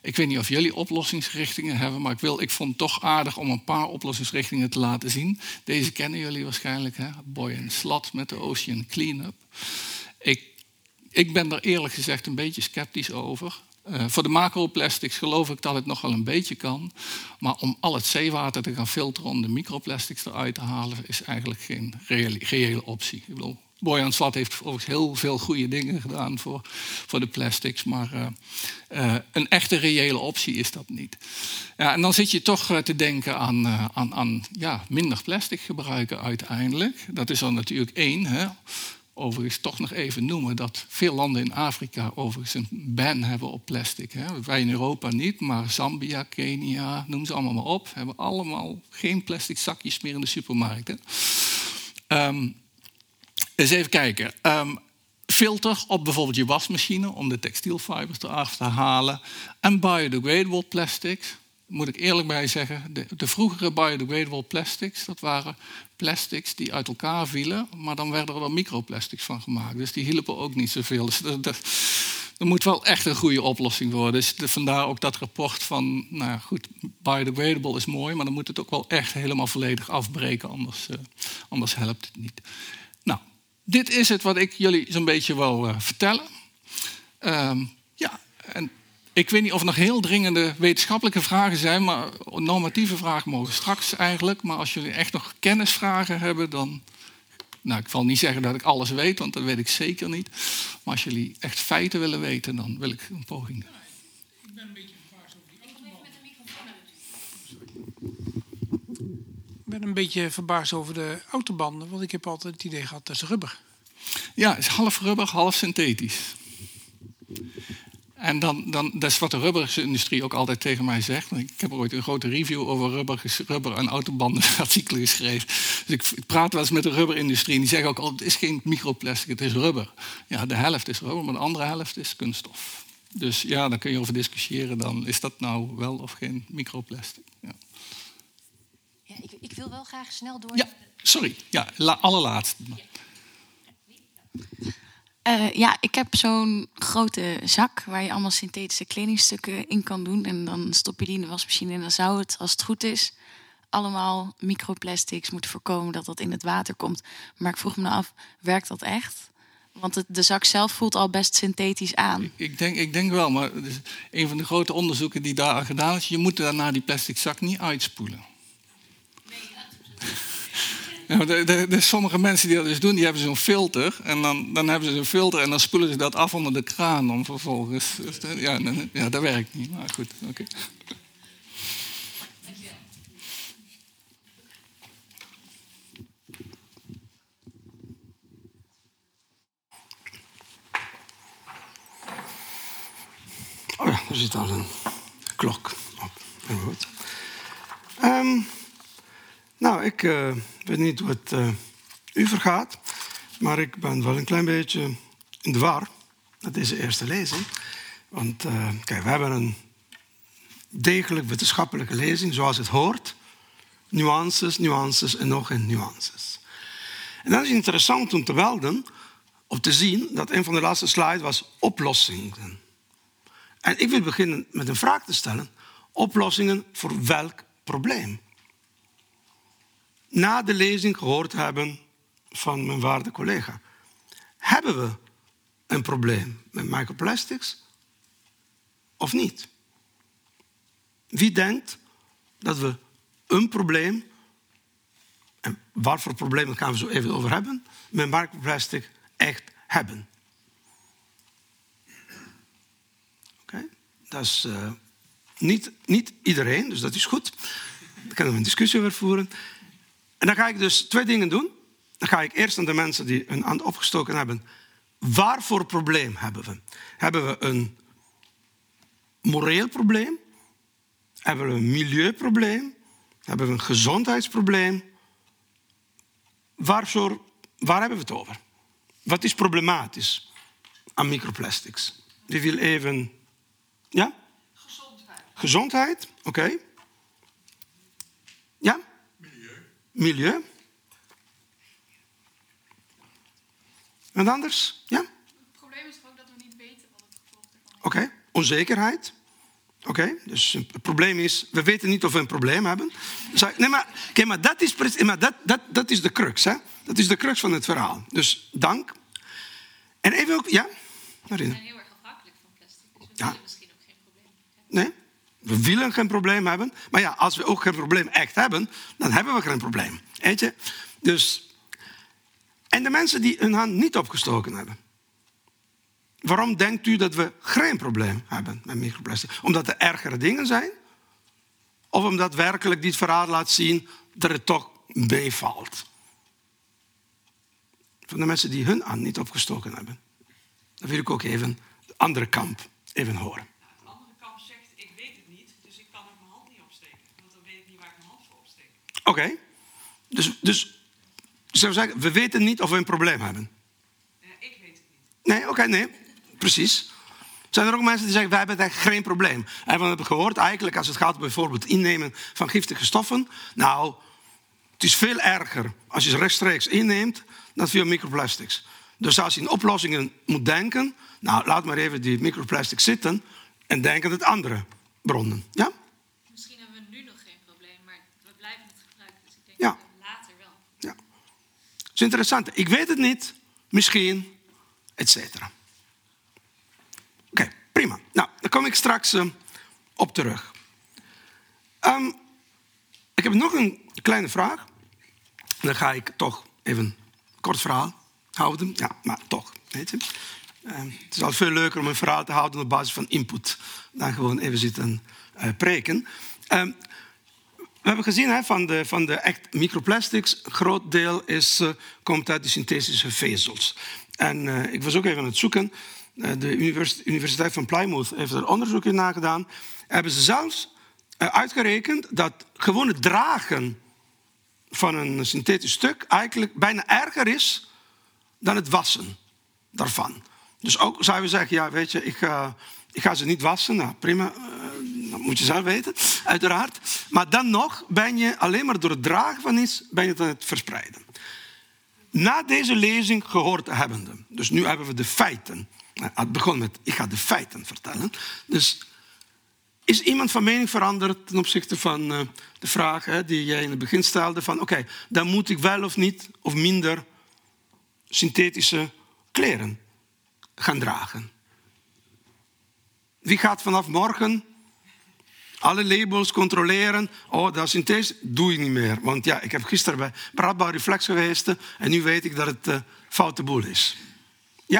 Ik weet niet of jullie oplossingsrichtingen hebben, maar ik, wil, ik vond het toch aardig om een paar oplossingsrichtingen te laten zien. Deze kennen jullie waarschijnlijk, hè? Boy en Slat met de Ocean Cleanup. Ik, ik ben er eerlijk gezegd een beetje sceptisch over. Uh, voor de macroplastics geloof ik dat het nog wel een beetje kan. Maar om al het zeewater te gaan filteren om de microplastics eruit te halen, is eigenlijk geen reële, optie. Ik Boyan Slat heeft overigens heel veel goede dingen gedaan voor, voor de plastics, maar uh, uh, een echte reële optie is dat niet. Ja, en dan zit je toch uh, te denken aan, aan, aan ja, minder plastic gebruiken uiteindelijk. Dat is er natuurlijk één. Hè. Overigens toch nog even noemen dat veel landen in Afrika overigens een ban hebben op plastic. Hè. Wij in Europa niet, maar Zambia, Kenia, noem ze allemaal maar op, hebben allemaal geen plastic zakjes meer in de supermarkten. Um, eens even kijken. Um, filter op bijvoorbeeld je wasmachine om de textielfibers eraf te halen. En biodegradable plastics. Moet ik eerlijk bij zeggen, de, de, vroegere biodegradable plastics, dat waren plastics die uit elkaar vielen, maar dan werden er wel microplastics van gemaakt. Dus die hielpen ook niet zoveel. Dus dat, moet wel echt een goede oplossing worden. Dus vandaar ook dat rapport van, nou goed, biodegradable is mooi, maar dan moet het ook wel echt helemaal volledig afbreken, anders, uh, anders helpt het niet. Dit is het wat ik jullie zo'n beetje wil uh, vertellen. Um, ja, en ik weet niet of er nog heel dringende wetenschappelijke vragen zijn, maar normatieve vragen mogen straks eigenlijk. Maar als jullie echt nog kennisvragen hebben, dan. Nou, ik zal niet zeggen dat ik alles weet, want dat weet ik zeker niet. Maar als jullie echt feiten willen weten, dan wil ik een poging. Ik ben een beetje verbaasd over die autobanden. Ik ben een beetje verbaasd over de autobanden, want ik heb altijd het idee gehad dat is rubber. Ja, het is half rubber, half synthetisch. En dan, dan, dat is wat de rubberindustrie ook altijd tegen mij zegt. Ik heb ooit een grote review over rubber, rubber en autobandenartikelen geschreven. Dus ik praat wel eens met de rubberindustrie en die zeggen ook al, het is geen microplastic, het is rubber. Ja, de helft is rubber, maar de andere helft is kunststof. Dus ja, daar kun je over discussiëren dan. Is dat nou wel of geen microplastic? Ja. Ik, ik, wil wel graag snel door. Ja, sorry. Ja, la, allerlaatste. Ja. Uh, ja, ik heb zo'n grote zak waar je allemaal synthetische kledingstukken in kan doen. En dan stop je die in de wasmachine en dan zou het, als het goed is, allemaal microplastics moeten voorkomen dat dat in het water komt. Maar ik vroeg me nou af, werkt dat echt? Want het, de zak zelf voelt al best synthetisch aan. Ik, ik, denk, ik denk wel, maar een van de grote onderzoeken die daar gedaan is, je moet daarna die plastic zak niet uitspoelen. Ja, de, de, de, sommige mensen die dat dus doen, die hebben zo'n filter. En dan, dan hebben ze zo'n filter en dan spoelen ze dat af onder de kraan om vervolgens. Ja, ja dat werkt niet. Maar goed, oké. Okay. Oh ja, er zit al een klok op. Goed. Um, nou, ik uh, weet niet hoe het uh, u vergaat, maar ik ben wel een klein beetje in de war met deze eerste lezing. Want uh, kijk, we hebben een degelijk wetenschappelijke lezing, zoals het hoort. Nuances, nuances en nog een nuances. En dan is interessant om te melden, om te zien dat een van de laatste slides was oplossingen. En ik wil beginnen met een vraag te stellen. Oplossingen voor welk probleem? Na de lezing gehoord hebben van mijn waarde collega. Hebben we een probleem met microplastics of niet? Wie denkt dat we een probleem, en wat voor problemen gaan we zo even over hebben, met microplastic echt hebben? Oké, dat is uh, niet, niet iedereen, dus dat is goed. Daar kunnen we een discussie over voeren. En dan ga ik dus twee dingen doen. Dan ga ik eerst aan de mensen die een hand opgestoken hebben. Waarvoor probleem hebben we? Hebben we een moreel probleem? Hebben we een milieuprobleem? Hebben we een gezondheidsprobleem? Waarvoor, waar hebben we het over? Wat is problematisch aan microplastics? Wie wil even. Ja? Gezondheid. Gezondheid, oké. Okay. Ja? Milieu. En anders? Ja? Het probleem is toch onzekerheid. Oké, dus het probleem is, we weten niet of we een probleem hebben. Nee, maar, oké, maar, dat, is, maar dat, dat, dat is de crux. Hè? Dat is de crux van het verhaal. Dus dank. En even ook, ja? Marina? We zijn heel erg afhankelijk van plastic, dus we Ja. willen misschien ook geen probleem. Nee, we willen geen probleem hebben. Maar ja, als we ook geen probleem echt hebben, dan hebben we geen probleem. Weet je? Dus, en de mensen die hun hand niet opgestoken hebben. Waarom denkt u dat we geen probleem hebben met microplastic? Omdat er ergere dingen zijn? Of omdat werkelijk dit verhaal laat zien dat het toch meevalt? Van de mensen die hun hand niet opgestoken hebben. Dan wil ik ook even de andere kamp even horen. De andere kant zegt, ik weet het niet, dus ik kan ook mijn hand niet opsteken. Want dan weet ik niet waar ik mijn hand voor Oké. Dus, dus zou zeggen, we weten niet of we een probleem hebben. Ja, ik weet het niet. Nee, oké, nee. Precies. Zijn er ook mensen die zeggen, wij hebben echt geen probleem. En we hebben gehoord, eigenlijk als het gaat om bijvoorbeeld innemen van giftige stoffen. Nou, het is veel erger als je ze rechtstreeks inneemt dan via microplastics. Dus als je in oplossingen moet denken, nou, laat maar even die microplastics zitten en denk aan het andere bronnen. Ja? Misschien hebben we nu nog geen probleem, maar we blijven het gebruiken. Dus ik denk Ja. dat we later wel. Ja. Dat is interessant. Ik weet het niet, misschien, et cetera. Oké, prima. Nou, daar kom ik straks eh, op terug. Ehm, ik heb nog een kleine vraag. Dan ga ik toch even een kort verhaal houden. Ja, maar toch, weet je. Ehm, het is al veel leuker om een verhaal te houden op basis van input... dan gewoon even zitten eh, preken. Ehm, we hebben gezien hè, van, de, van de echt microplastics, een groot deel is, eh, komt uit de synthetische vezels. En eh, ik was ook even aan het zoeken. Eh, de univers- Universiteit van Plymouth heeft er onderzoek in nagedaan. Hebben ze zelfs uitgerekend dat gewoon het dragen van een synthetisch stuk eigenlijk bijna erger is dan het wassen daarvan. Dus ook zouden we zeggen, ja, weet je, ik ga, ik ga ze niet wassen. Nou, prima, dat moet je zelf weten, uiteraard. Maar dan nog ben je alleen maar door het dragen van iets, ben je het aan het verspreiden. Na deze lezing gehoord hebbende, dus nu hebben we de feiten. Nou, Het begon met, ik ga de feiten vertellen. Dus is iemand van mening veranderd ten opzichte van eh, de vraag die jij in het begin stelde? Van oké, dan moet ik wel of niet of minder synthetische kleren gaan dragen. Wie gaat vanaf morgen alle labels controleren? Oh, dat is synthetisch, doe ik niet meer. Want ja, ik heb gisteren bij Radbouw Reflex geweest en nu weet ik dat het eh foute boel is. Ja?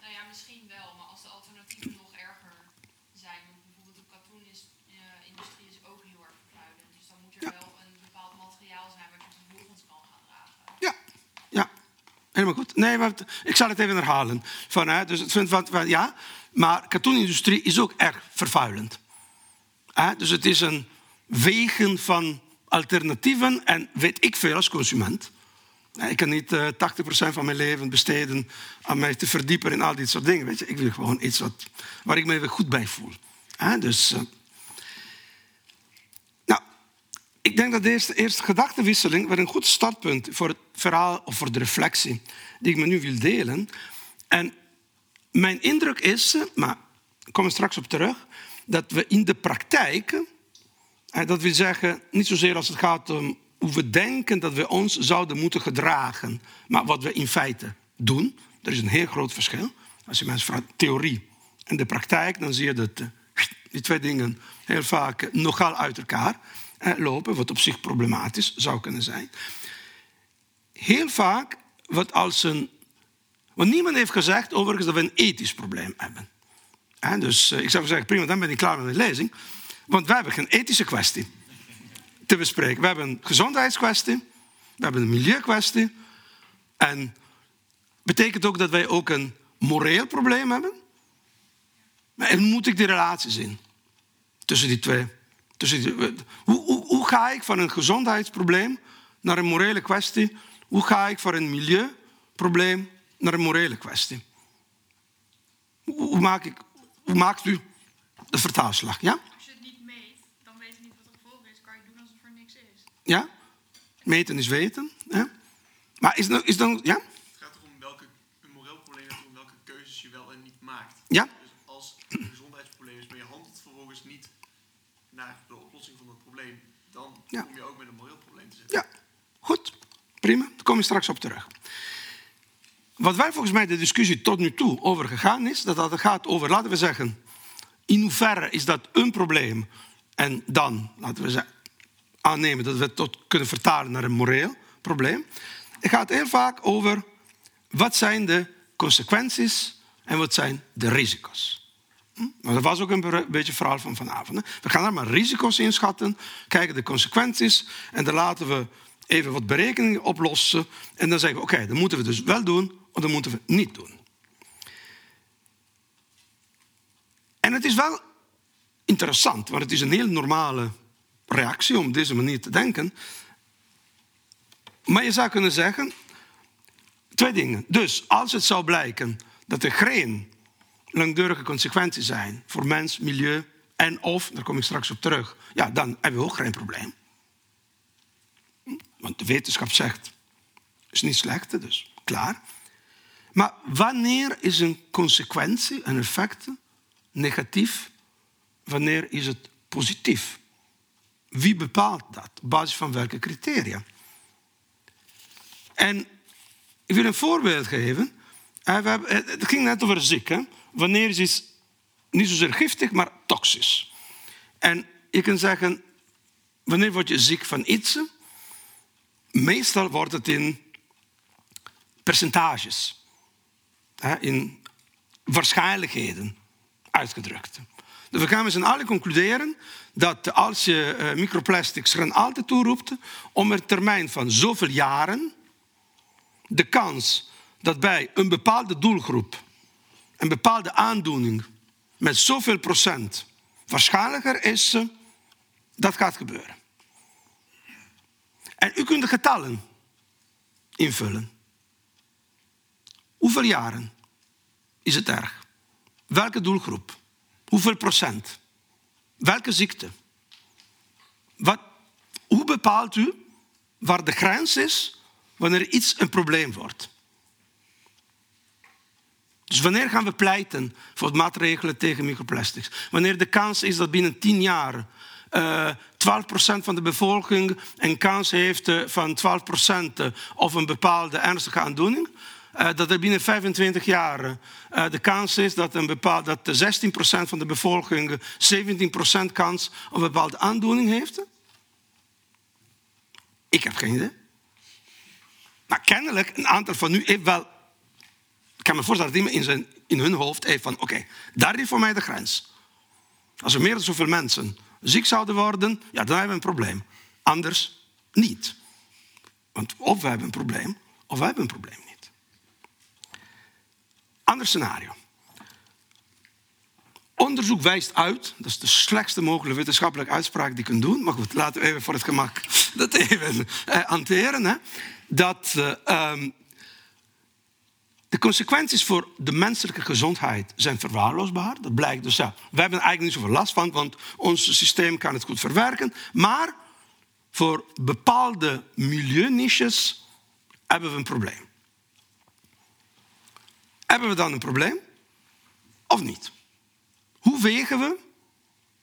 Nou ja, misschien wel, maar als de alternatieven nog erger zijn. Bijvoorbeeld de katoenindustrie is ook heel erg vervuilend. Dus dan moet er wel een bepaald materiaal zijn wat je vervolgens kan gaan dragen. Ja, ja. Helemaal goed. Nee, maar ik zal het even herhalen. Van, hè, dus het vindt wat- ja, maar katoenindustrie is ook erg vervuilend. Dus het is een wegen van alternatieven en weet ik veel als consument. Ik kan niet eh 80% van mijn leven besteden aan mij te verdiepen in al dit soort dingen. Weet je? Ik wil gewoon iets wat, waar ik me weer goed bij voel. Dus, eh, nou, ik denk dat deze eerste gedachtenwisseling weer een goed startpunt voor het verhaal of voor de reflectie die ik met u wil delen. En mijn indruk is, eh, maar ik kom er straks op terug, dat we in de praktijk, dat wil zeggen niet zozeer als het gaat om hoe we denken dat we ons zouden moeten gedragen, maar wat we in feite doen. Er is een heel groot verschil. Als je mensen vraagt theorie en de praktijk, dan zie je dat eh, die twee dingen heel vaak nogal uit elkaar lopen, wat op zich problematisch zou kunnen zijn. Heel vaak wat als een. Want niemand heeft gezegd overigens dat we een ethisch probleem hebben. Dus eh, ik zou zeggen, prima, dan ben ik klaar met de lezing. Want wij hebben geen ethische kwestie te bespreken. We hebben een gezondheidskwestie, we hebben een milieukwestie. En betekent ook dat wij ook een moreel probleem hebben. En moet ik die relatie zien tussen die twee? Tussen hoe, hoe, ga ik van een gezondheidsprobleem naar een morele kwestie? Hoe ga ik van een milieuprobleem naar een morele kwestie? Hoe maak ik, hoe maakt u de vertaalslag? Ja? Als je het niet meet, dan weet je niet wat het gevolg is. Kan je doen alsof er niks is. Ja? Meten is weten. Ja? Maar is, dan- is dan. Ja? Het gaat erom welke, een moreel probleem gaat om welke keuzes je wel en niet maakt. Ja? Dus als een gezondheidsprobleem probleem is, maar je handelt vervolgens niet naar de oplossing van het probleem, dan Ja. kom je ook met een moreel probleem te zitten. Ja, goed. Prima. Daar kom je straks op terug. Wat wij volgens mij de discussie tot nu toe over gegaan is, dat het gaat over, laten we zeggen, in hoeverre is dat een probleem en dan, laten we zeggen, aannemen dat we het tot kunnen vertalen naar een moreel probleem. Het gaat heel vaak over wat zijn de consequenties en wat zijn de risico's. Hm? Maar dat was ook een be- beetje het verhaal van vanavond. We gaan daar maar risico's inschatten, kijken de consequenties en dan laten we even wat berekeningen oplossen en dan zeggen we, oké, dan moeten we dus wel doen of dan moeten we niet doen. En het is wel interessant, want het is een heel normale reactie om op deze manier te denken. Maar je zou kunnen zeggen, twee dingen. Dus als het zou blijken dat er geen langdurige consequenties zijn voor mens, milieu en of, daar kom ik straks op terug, ja, dan hebben we ook geen probleem. Want de wetenschap zegt, is niet slecht, dus klaar. Maar wanneer is een consequentie, een effect, negatief? Wanneer is het positief? Wie bepaalt dat? Op basis van welke criteria? En ik wil een voorbeeld geven. Eh, Het ging net over ziek. Hè? Wanneer is iets niet zozeer giftig, maar toxisch? En je kunt zeggen, wanneer word je ziek van iets? Meestal wordt het in percentages, in waarschijnlijkheden uitgedrukt. Dus we gaan met z'n allen concluderen dat als je eh, microplastics er een altijd toeroept, om een termijn van zoveel jaren de kans dat bij een bepaalde doelgroep een bepaalde aandoening met zoveel procent waarschijnlijker is, eh, dat gaat gebeuren. En u kunt de getallen invullen. Hoeveel jaren is het erg? Welke doelgroep? Hoeveel procent? Welke ziekte? Wat, hoe bepaalt u waar de grens is wanneer iets een probleem wordt? Dus wanneer gaan we pleiten voor maatregelen tegen microplastics? Wanneer de kans is dat binnen 10 jaar eh 12% van de bevolking een kans heeft eh, van 12% of een bepaalde ernstige aandoening? Eh, dat er binnen 25 jaar eh, de kans is dat, een bepaald, dat de 16% van de bevolking 17% kans op een bepaalde aandoening heeft? Ik heb geen idee. Maar kennelijk, een aantal van u heeft wel ik kan me voorstellen dat iemand in, zijn, in hun hoofd heeft van... oké, daar is voor mij de grens. Als er meer dan zoveel mensen ziek zouden worden... ja, dan hebben we een probleem. Anders niet. Want of we hebben een probleem, of we hebben een probleem. Ander scenario. Onderzoek wijst uit, dat is de slechtste mogelijke wetenschappelijke uitspraak die je kunt doen. Maar goed, laten we even voor het gemak dat even eh, hanteren. Hè. Dat eh, ehm, de consequenties voor de menselijke gezondheid zijn verwaarloosbaar. Dat blijkt dus, ja, we hebben er eigenlijk niet zoveel last van, want ons systeem kan het goed verwerken. Maar voor bepaalde milieuniches hebben we een probleem. Hebben we dan een probleem of niet? Hoe wegen we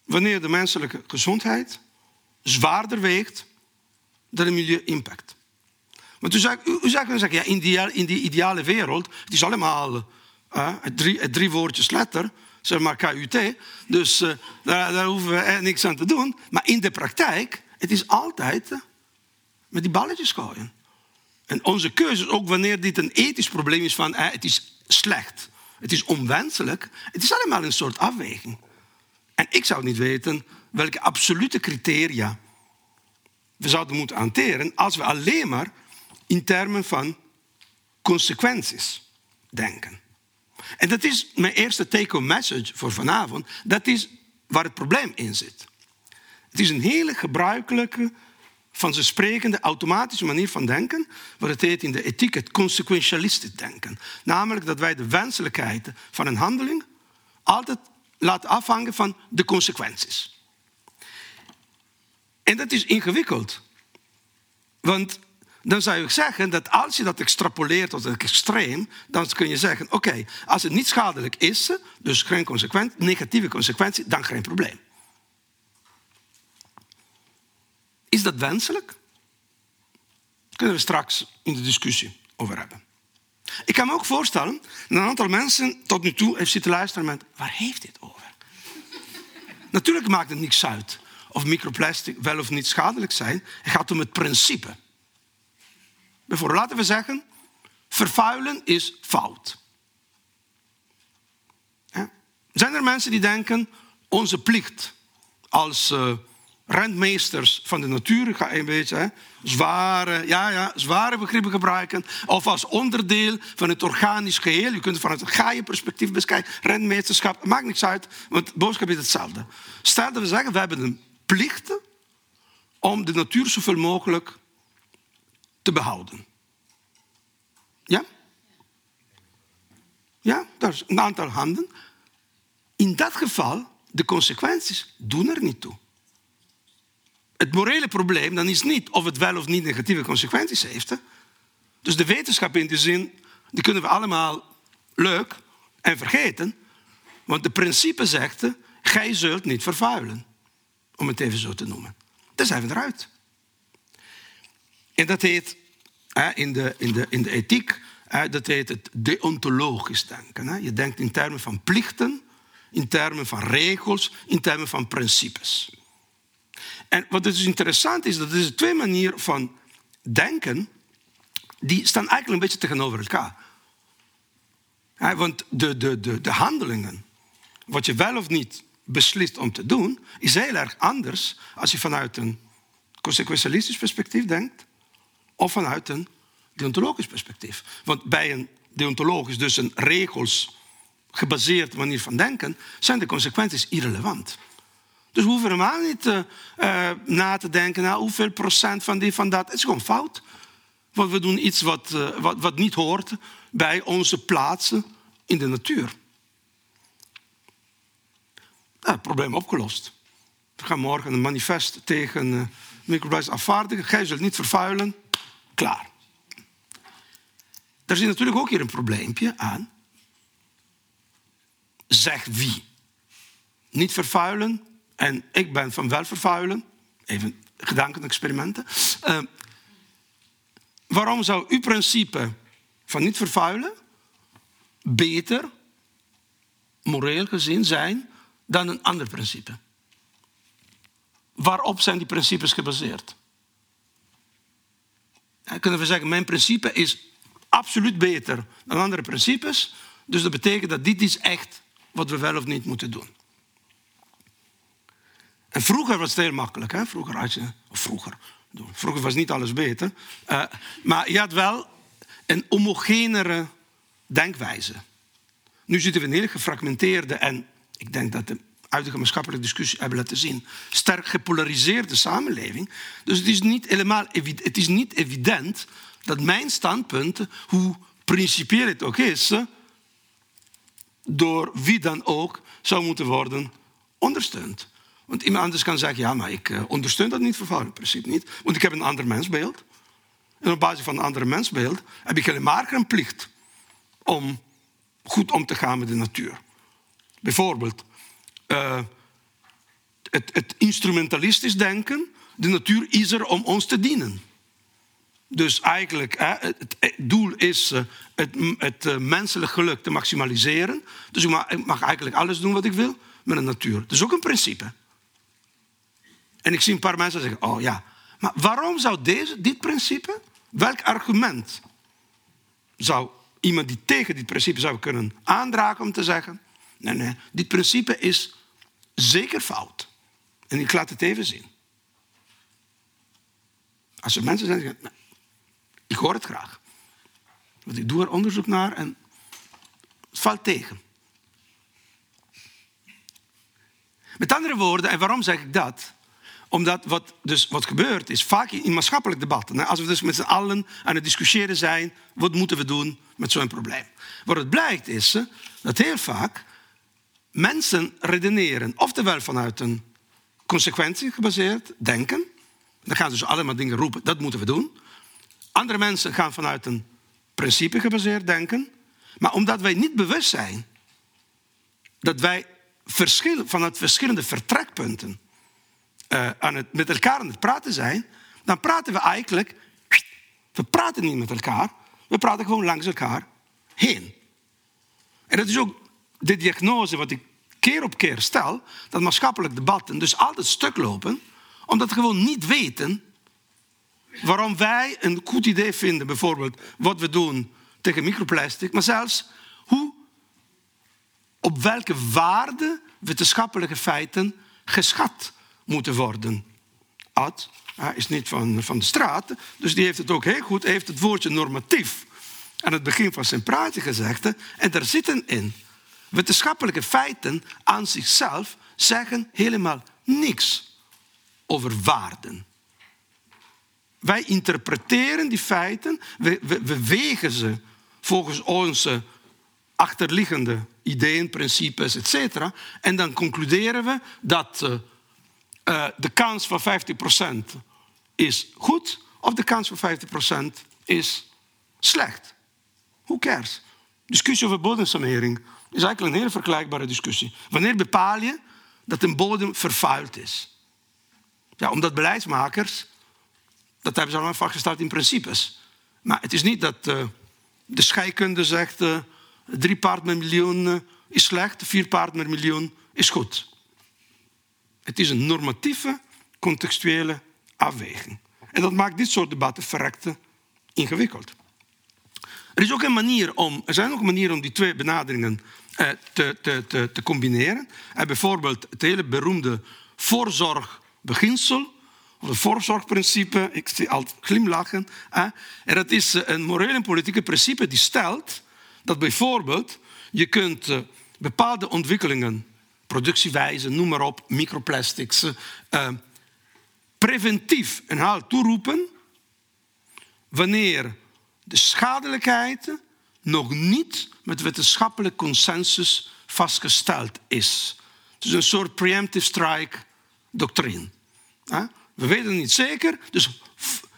wanneer de menselijke gezondheid zwaarder weegt dan de milieu-impact? Want u zou, u, u kunnen zeggen, ja, in, die, in die ideale wereld, het is allemaal eh, drie, drie woordjes letter, zeg maar KUT, dus eh, daar, daar hoeven we niks aan te doen. Maar in de praktijk, het is altijd eh, met die balletjes gooien. En onze keuze, ook wanneer dit een ethisch probleem is van het is slecht, het is onwenselijk, het is allemaal een soort afweging. En ik zou niet weten welke absolute criteria we zouden moeten hanteren als we alleen maar in termen van consequenties denken. En dat is mijn eerste take-home message voor vanavond. Dat is waar het probleem in zit. Het is een hele gebruikelijke, van ze sprekende, automatische manier van denken. Wat het heet in de ethiek het consequentialistisch denken. Namelijk dat wij de wenselijkheid van een handeling altijd laten afhangen van de consequenties. En dat is ingewikkeld. Want dan zou je zeggen dat als je dat extrapoleert tot het extreem, dan kun je zeggen: oké, als het niet schadelijk is, dus geen consequent, negatieve consequentie, dan geen probleem. Is dat wenselijk? Daar kunnen we straks in de discussie over hebben. Ik kan me ook voorstellen dat een aantal mensen tot nu toe heeft zitten luisteren met: waar heeft dit over? Natuurlijk maakt het niks uit of microplastic wel of niet schadelijk zijn. Het gaat om het principe. Bijvoorbeeld, laten we zeggen, vervuilen is fout. Zijn er mensen die denken, onze plicht als uh, rentmeesters van de natuur, ga een beetje hè, zware, ja, ja, zware begrippen gebruiken, of als onderdeel van het organisch geheel. Je kunt het vanuit het gaaienperspectief beschrijven, rentmeesterschap, maakt niks uit, want het boodschap is hetzelfde. Stel dat we zeggen, we hebben een plicht om de natuur zoveel mogelijk te behouden. Ja? Ja, dat is een aantal handen. In dat geval, de consequenties doen er niet toe. Het morele probleem dan is niet of het wel of niet negatieve consequenties heeft. Hè? Dus de wetenschap in die zin, die kunnen we allemaal leuk en vergeten. Want de principe zegt, gij zult niet vervuilen. Om het even zo te noemen. Daar zijn we eruit. En dat heet in, de, in, de, in de ethiek, dat heet het deontologisch denken. Je denkt in termen van plichten, in termen van regels, in termen van principes. En wat dus interessant is, dat er twee manieren van denken, die staan eigenlijk een beetje tegenover elkaar. Want de, de, de, de handelingen, wat je wel of niet beslist om te doen, is heel erg anders als je vanuit een consequentialistisch perspectief denkt of vanuit een deontologisch perspectief. Want bij een deontologisch, dus een regels gebaseerd manier van denken, zijn de consequenties irrelevant. Dus we hoeven helemaal niet uh, uh, na te denken, nou, hoeveel procent van dit, van dat. Het is gewoon fout. Want we doen iets wat, uh, wat, wat niet hoort bij onze plaatsen in de natuur. Probleem opgelost. We gaan morgen een manifest tegen uh, microplastic afvaardigen. Gij zult niet vervuilen. Klaar. Er zit natuurlijk ook hier een probleempje aan. Zeg wie. Niet vervuilen en ik ben van wel vervuilen. Even gedankenexperimenten. Uh, waarom zou uw principe van niet vervuilen beter, moreel gezien, zijn dan een ander principe? Waarop zijn die principes gebaseerd? Kunnen we zeggen, mijn principe is absoluut beter dan andere principes. Dus dat betekent dat dit is echt wat we wel of niet moeten doen. En vroeger was het heel makkelijk. Hè? Vroeger had je, vroeger, vroeger was niet alles beter. Uh, maar je had wel een homogenere denkwijze. Nu zitten we in een heel gefragmenteerde en ik denk dat de huidige maatschappelijke discussie hebben laten zien, sterk gepolariseerde samenleving. Dus het is niet, helemaal, het is niet evident dat mijn standpunten, hoe principieel het ook is, door wie dan ook zou moeten worden ondersteund. Want iemand anders kan zeggen, ja, maar ik eh, ondersteun dat niet vervuiling, precies niet. Want ik heb een ander mensbeeld. En op basis van een ander mensbeeld heb ik helemaal geen plicht om goed om te gaan met de natuur. Bijvoorbeeld, uh, het, het instrumentalistisch denken, de natuur is er om ons te dienen. Dus eigenlijk, het, doel is uh, het, menselijk geluk te maximaliseren. Dus ik mag, eigenlijk alles doen wat ik wil met de natuur. Dat is ook een principe. En ik zie een paar mensen zeggen, oh ja, maar waarom zou deze, dit principe, welk argument zou iemand die tegen dit principe zou kunnen aandragen om te zeggen, nee, nee, dit principe is zeker fout. En ik laat het even zien. Als er mensen zijn die zeggen, ik hoor het graag. Want ik doe er onderzoek naar en het valt tegen. Met andere woorden, en waarom zeg ik dat? Omdat wat, dus wat gebeurt is vaak in maatschappelijk debatten. Als we dus met z'n allen aan het discussiëren zijn, wat moeten we doen met zo'n probleem? Wat het blijkt is dat heel vaak mensen redeneren, oftewel vanuit een consequentie gebaseerd denken. Dan gaan ze dus allemaal dingen roepen, dat moeten we doen. Andere mensen gaan vanuit een principe gebaseerd denken. Maar omdat wij niet bewust zijn dat wij vanuit verschillende vertrekpunten uh, aan het, met elkaar aan het praten zijn, dan praten we eigenlijk. We praten niet met elkaar, we praten gewoon langs elkaar heen. En dat is ook de diagnose wat ik keer op keer stel, dat maatschappelijk debatten dus altijd stuk lopen, omdat we gewoon niet weten waarom wij een goed idee vinden, bijvoorbeeld wat we doen tegen microplastic, maar zelfs hoe, op welke waarde wetenschappelijke feiten geschat moeten worden. Ad hij is niet van, van de straat, dus die heeft het ook heel goed, hij heeft het woordje normatief aan het begin van zijn praatje gezegd. En daar zitten in. Wetenschappelijke feiten aan zichzelf zeggen helemaal niks over waarden. Wij interpreteren die feiten, we, we, we wegen ze volgens onze achterliggende ideeën, principes, etc. En dan concluderen we dat uh, de kans van 50% is goed of de kans van 50% is slecht. Who cares? Discussie over bodemsanering is eigenlijk een hele vergelijkbare discussie. Wanneer bepaal je dat een bodem vervuild is? Ja, omdat beleidsmakers, dat hebben ze allemaal vastgesteld in principes. Maar het is niet dat uh, de scheikunde zegt... Uh, drie paard per miljoen is slecht, vier paard per miljoen is goed. Het is een normatieve, contextuele afweging. En dat maakt dit soort debatten verrekte ingewikkeld. Er, is ook een manier om, er zijn ook manieren om die twee benaderingen eh, te, te, te, te, combineren. En bijvoorbeeld het hele beroemde voorzorgbeginsel, of het voorzorgprincipe, ik zie altijd glimlachen. En dat is eh, een moreel en politieke principe die stelt dat bijvoorbeeld je kunt eh, bepaalde ontwikkelingen, productiewijze, noem maar op, microplastics, preventief een haal toeroepen wanneer de schadelijkheid nog niet met wetenschappelijk consensus vastgesteld is. Het is een soort preemptive strike doctrine. We weten het niet zeker, dus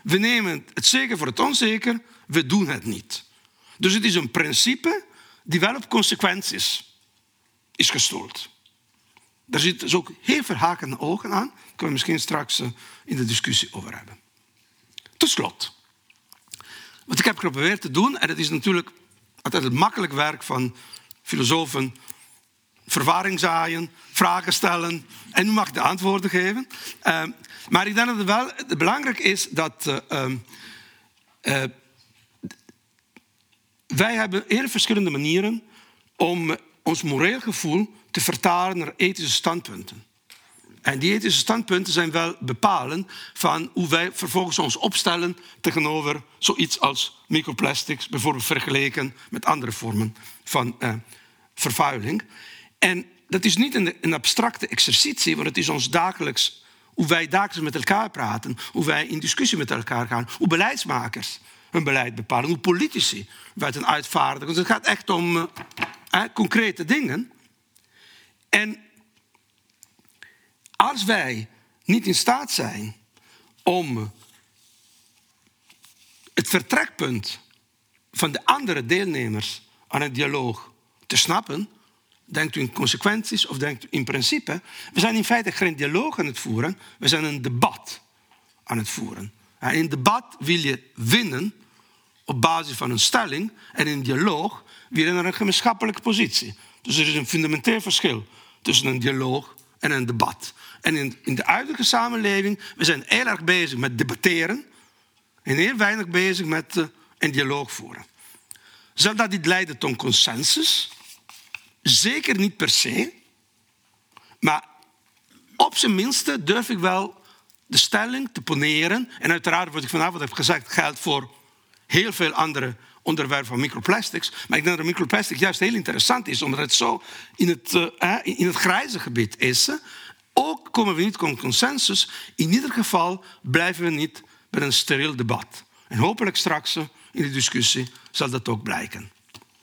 we nemen het zeker voor het onzeker, we doen het niet. Dus het is een principe die wel op consequenties is gestoeld. Daar zit dus ook heel veel ogen aan. Daar kunnen we misschien straks eh, in de discussie over hebben. Tot slot. Wat ik heb geprobeerd te doen, en dat is natuurlijk altijd het makkelijk werk van filosofen, verwarring zaaien, vragen stellen en u mag de antwoorden geven. Uh, maar ik denk dat het wel belangrijk is dat uh, uh, wij hebben heel verschillende manieren om ons moreel gevoel te vertalen naar ethische standpunten. En die ethische standpunten zijn wel bepalen van hoe wij vervolgens ons opstellen tegenover zoiets als microplastics, bijvoorbeeld vergeleken met andere vormen van uh, vervuiling. En dat is niet een, een abstracte exercitie, want het is ons dagelijks, hoe wij dagelijks met elkaar praten, hoe wij in discussie met elkaar gaan, hoe beleidsmakers hun beleid bepalen, hoe politici wetten uitvaardigen. Dus het gaat echt om uh, concrete dingen. En als wij niet in staat zijn om het vertrekpunt van de andere deelnemers aan het dialoog te snappen, denkt u in consequenties of denkt u in principe, we zijn in feite geen dialoog aan het voeren, we zijn een debat aan het voeren. in debat wil je winnen op basis van een stelling en in dialoog wil je naar een gemeenschappelijke positie. Dus er is een fundamenteel verschil tussen een dialoog en een debat. En in, in de huidige samenleving, we zijn heel erg bezig met debatteren en heel weinig bezig met uh, een dialoog voeren. Zal dat niet leiden tot consensus? Zeker niet per se. Maar op zijn minste durf ik wel de stelling te poneren. En uiteraard, wat ik vanavond heb gezegd, geldt voor heel veel andere onderwerp van microplastics. Maar ik denk dat microplastic juist heel interessant is, omdat het zo in het, uh, in het grijze gebied is. Ook komen we niet tot consensus. In ieder geval blijven we niet bij een steriel debat. En hopelijk straks in de discussie zal dat ook blijken.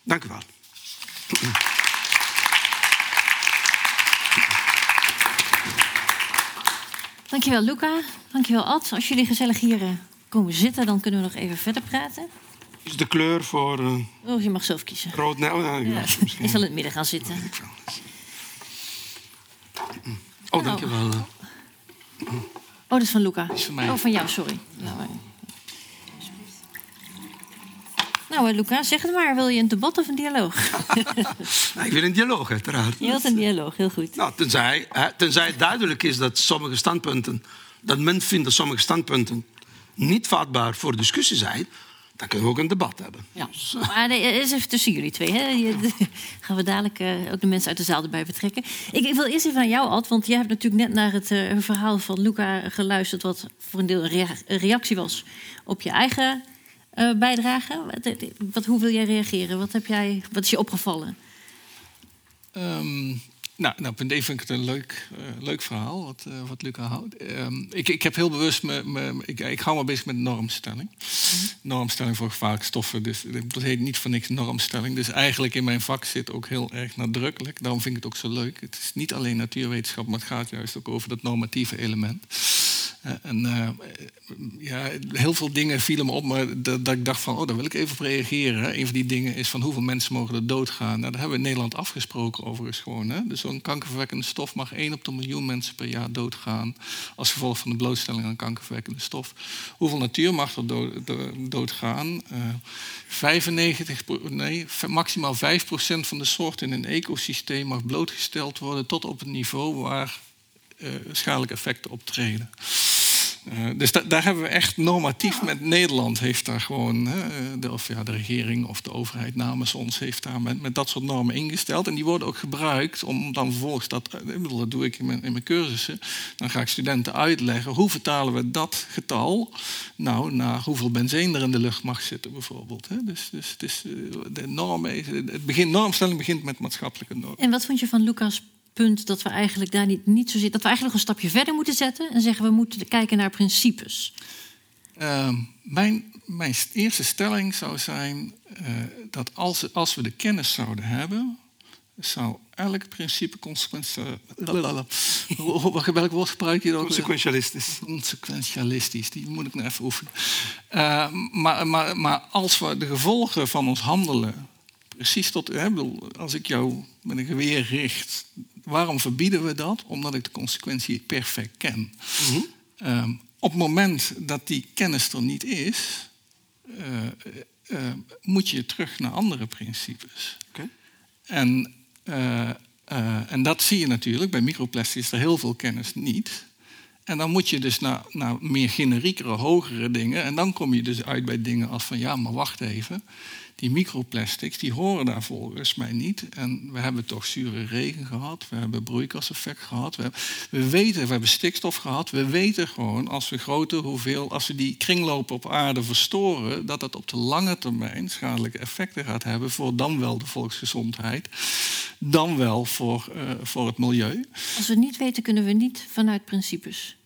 Dank u wel. Dankjewel, Luca. Dankjewel, Ad. Als jullie gezellig hier komen zitten, dan kunnen we nog even verder praten. Is de kleur voor eh, Oh, je mag zelf kiezen. rood? Oh, Ja, misschien- ik zal in het midden gaan zitten. Oh, dankjewel. eh. Oh, dat is van Luca. is van mij. Oh, van jou, sorry. Nou, nou Luca, zeg het maar. Wil je een debat of een dialoog? Nou, ik wil een dialoog, uiteraard. Je wilt een dialoog, heel goed. Nou, tenzij, hè, tenzij het duidelijk is dat sommige standpunten, dat men vindt dat sommige standpunten niet vatbaar voor discussie zijn, dan kunnen we ook een debat hebben. Ja. Maar nee, is even tussen jullie twee. Hè? Je- gaan we dadelijk eh, ook de mensen uit de zaal erbij betrekken. Ik, ik wil eerst even aan jou, Ad, want jij hebt natuurlijk net naar het eh, verhaal van Luca geluisterd, wat voor een deel een, rea- een reactie was op je eigen eh, bijdrage. Wat, eh, wat, hoe wil jij reageren? Wat, heb jij, wat is je opgevallen? Ehm, nou, nou, punt vind ik het een leuk, eh, leuk verhaal, wat, eh, wat Luca houdt. Ehm, ik, ik heb heel bewust, me, me- ik, ik hou me bezig met normstelling. Normstelling voor gevaarlijke stoffen, dus dat heet niet voor niks normstelling. Dus eigenlijk in mijn vak zit ook heel erg nadrukkelijk. Daarom vind ik het ook zo leuk. Het is niet alleen natuurwetenschap, maar het gaat juist ook over dat normatieve element. Eh, en eh, ja, heel veel dingen vielen me op, maar dat, dat ik dacht van, oh, daar wil ik even op reageren. Een van die dingen is van hoeveel mensen mogen er doodgaan. Nou, dat hebben we in Nederland afgesproken overigens gewoon. Hè. Dus zo'n kankerverwekkende stof mag 1 op de miljoen mensen per jaar doodgaan als gevolg van de blootstelling aan kankerverwekkende stof. Hoeveel natuur mag er dood, do- doodgaan? Eh 95, pro- nee, maximaal 5% van de soorten in een ecosysteem mag blootgesteld worden tot op het niveau waar eh, schadelijke effecten optreden. Eh, dus da- daar hebben we echt normatief met Nederland heeft daar gewoon, eh, de, of ja, de regering of de overheid namens ons heeft daar met, met dat soort normen ingesteld. En die worden ook gebruikt om dan vervolgens dat, eh, ik bedoel, dat doe ik in mijn, in mijn cursussen. Dan ga ik studenten uitleggen hoe vertalen we dat getal nou naar hoeveel benzine er in de lucht mag zitten bijvoorbeeld. Hè. Dus, dus het is, eh, de normen, het begin, normstelling begint met maatschappelijke normen. En wat vond je van Lucas' punt dat we eigenlijk daar niet, niet zo zitten, dat we eigenlijk nog een stapje verder moeten zetten en zeggen we moeten kijken naar principes? Ehm, mijn, mijn eerste stelling zou zijn eh, dat als, als we de kennis zouden hebben, zou elk principe consequentie. Welk woord gebruik je dan? Consequentialistisch. Consequentialistisch, die moet ik nog even oefenen. Eh, maar, maar, maar als we de gevolgen van ons handelen precies tot. Hè, bedoel, als ik jou met een geweer richt, waarom verbieden we dat? Omdat ik de consequentie perfect ken. Ehm, op het moment dat die kennis er niet is, eh, eh, moet je terug naar andere principes. Oké. En, eh, en dat zie je natuurlijk. Bij microplastics is er heel veel kennis niet. En dan moet je dus naar, naar meer generiekere, hogere dingen. En dan kom je dus uit bij dingen als van ja, maar wacht even. Die microplastics, die horen daar volgens mij niet. En we hebben toch zure regen gehad. We hebben broeikaseffect gehad. We, hebben- we weten, we hebben stikstof gehad. We weten gewoon als we grote hoeveel, als we die kringlopen op aarde verstoren, dat dat op de lange termijn schadelijke effecten gaat hebben voor dan wel de volksgezondheid, dan wel voor, eh, voor het milieu. Als we niet weten, kunnen we niet vanuit principes.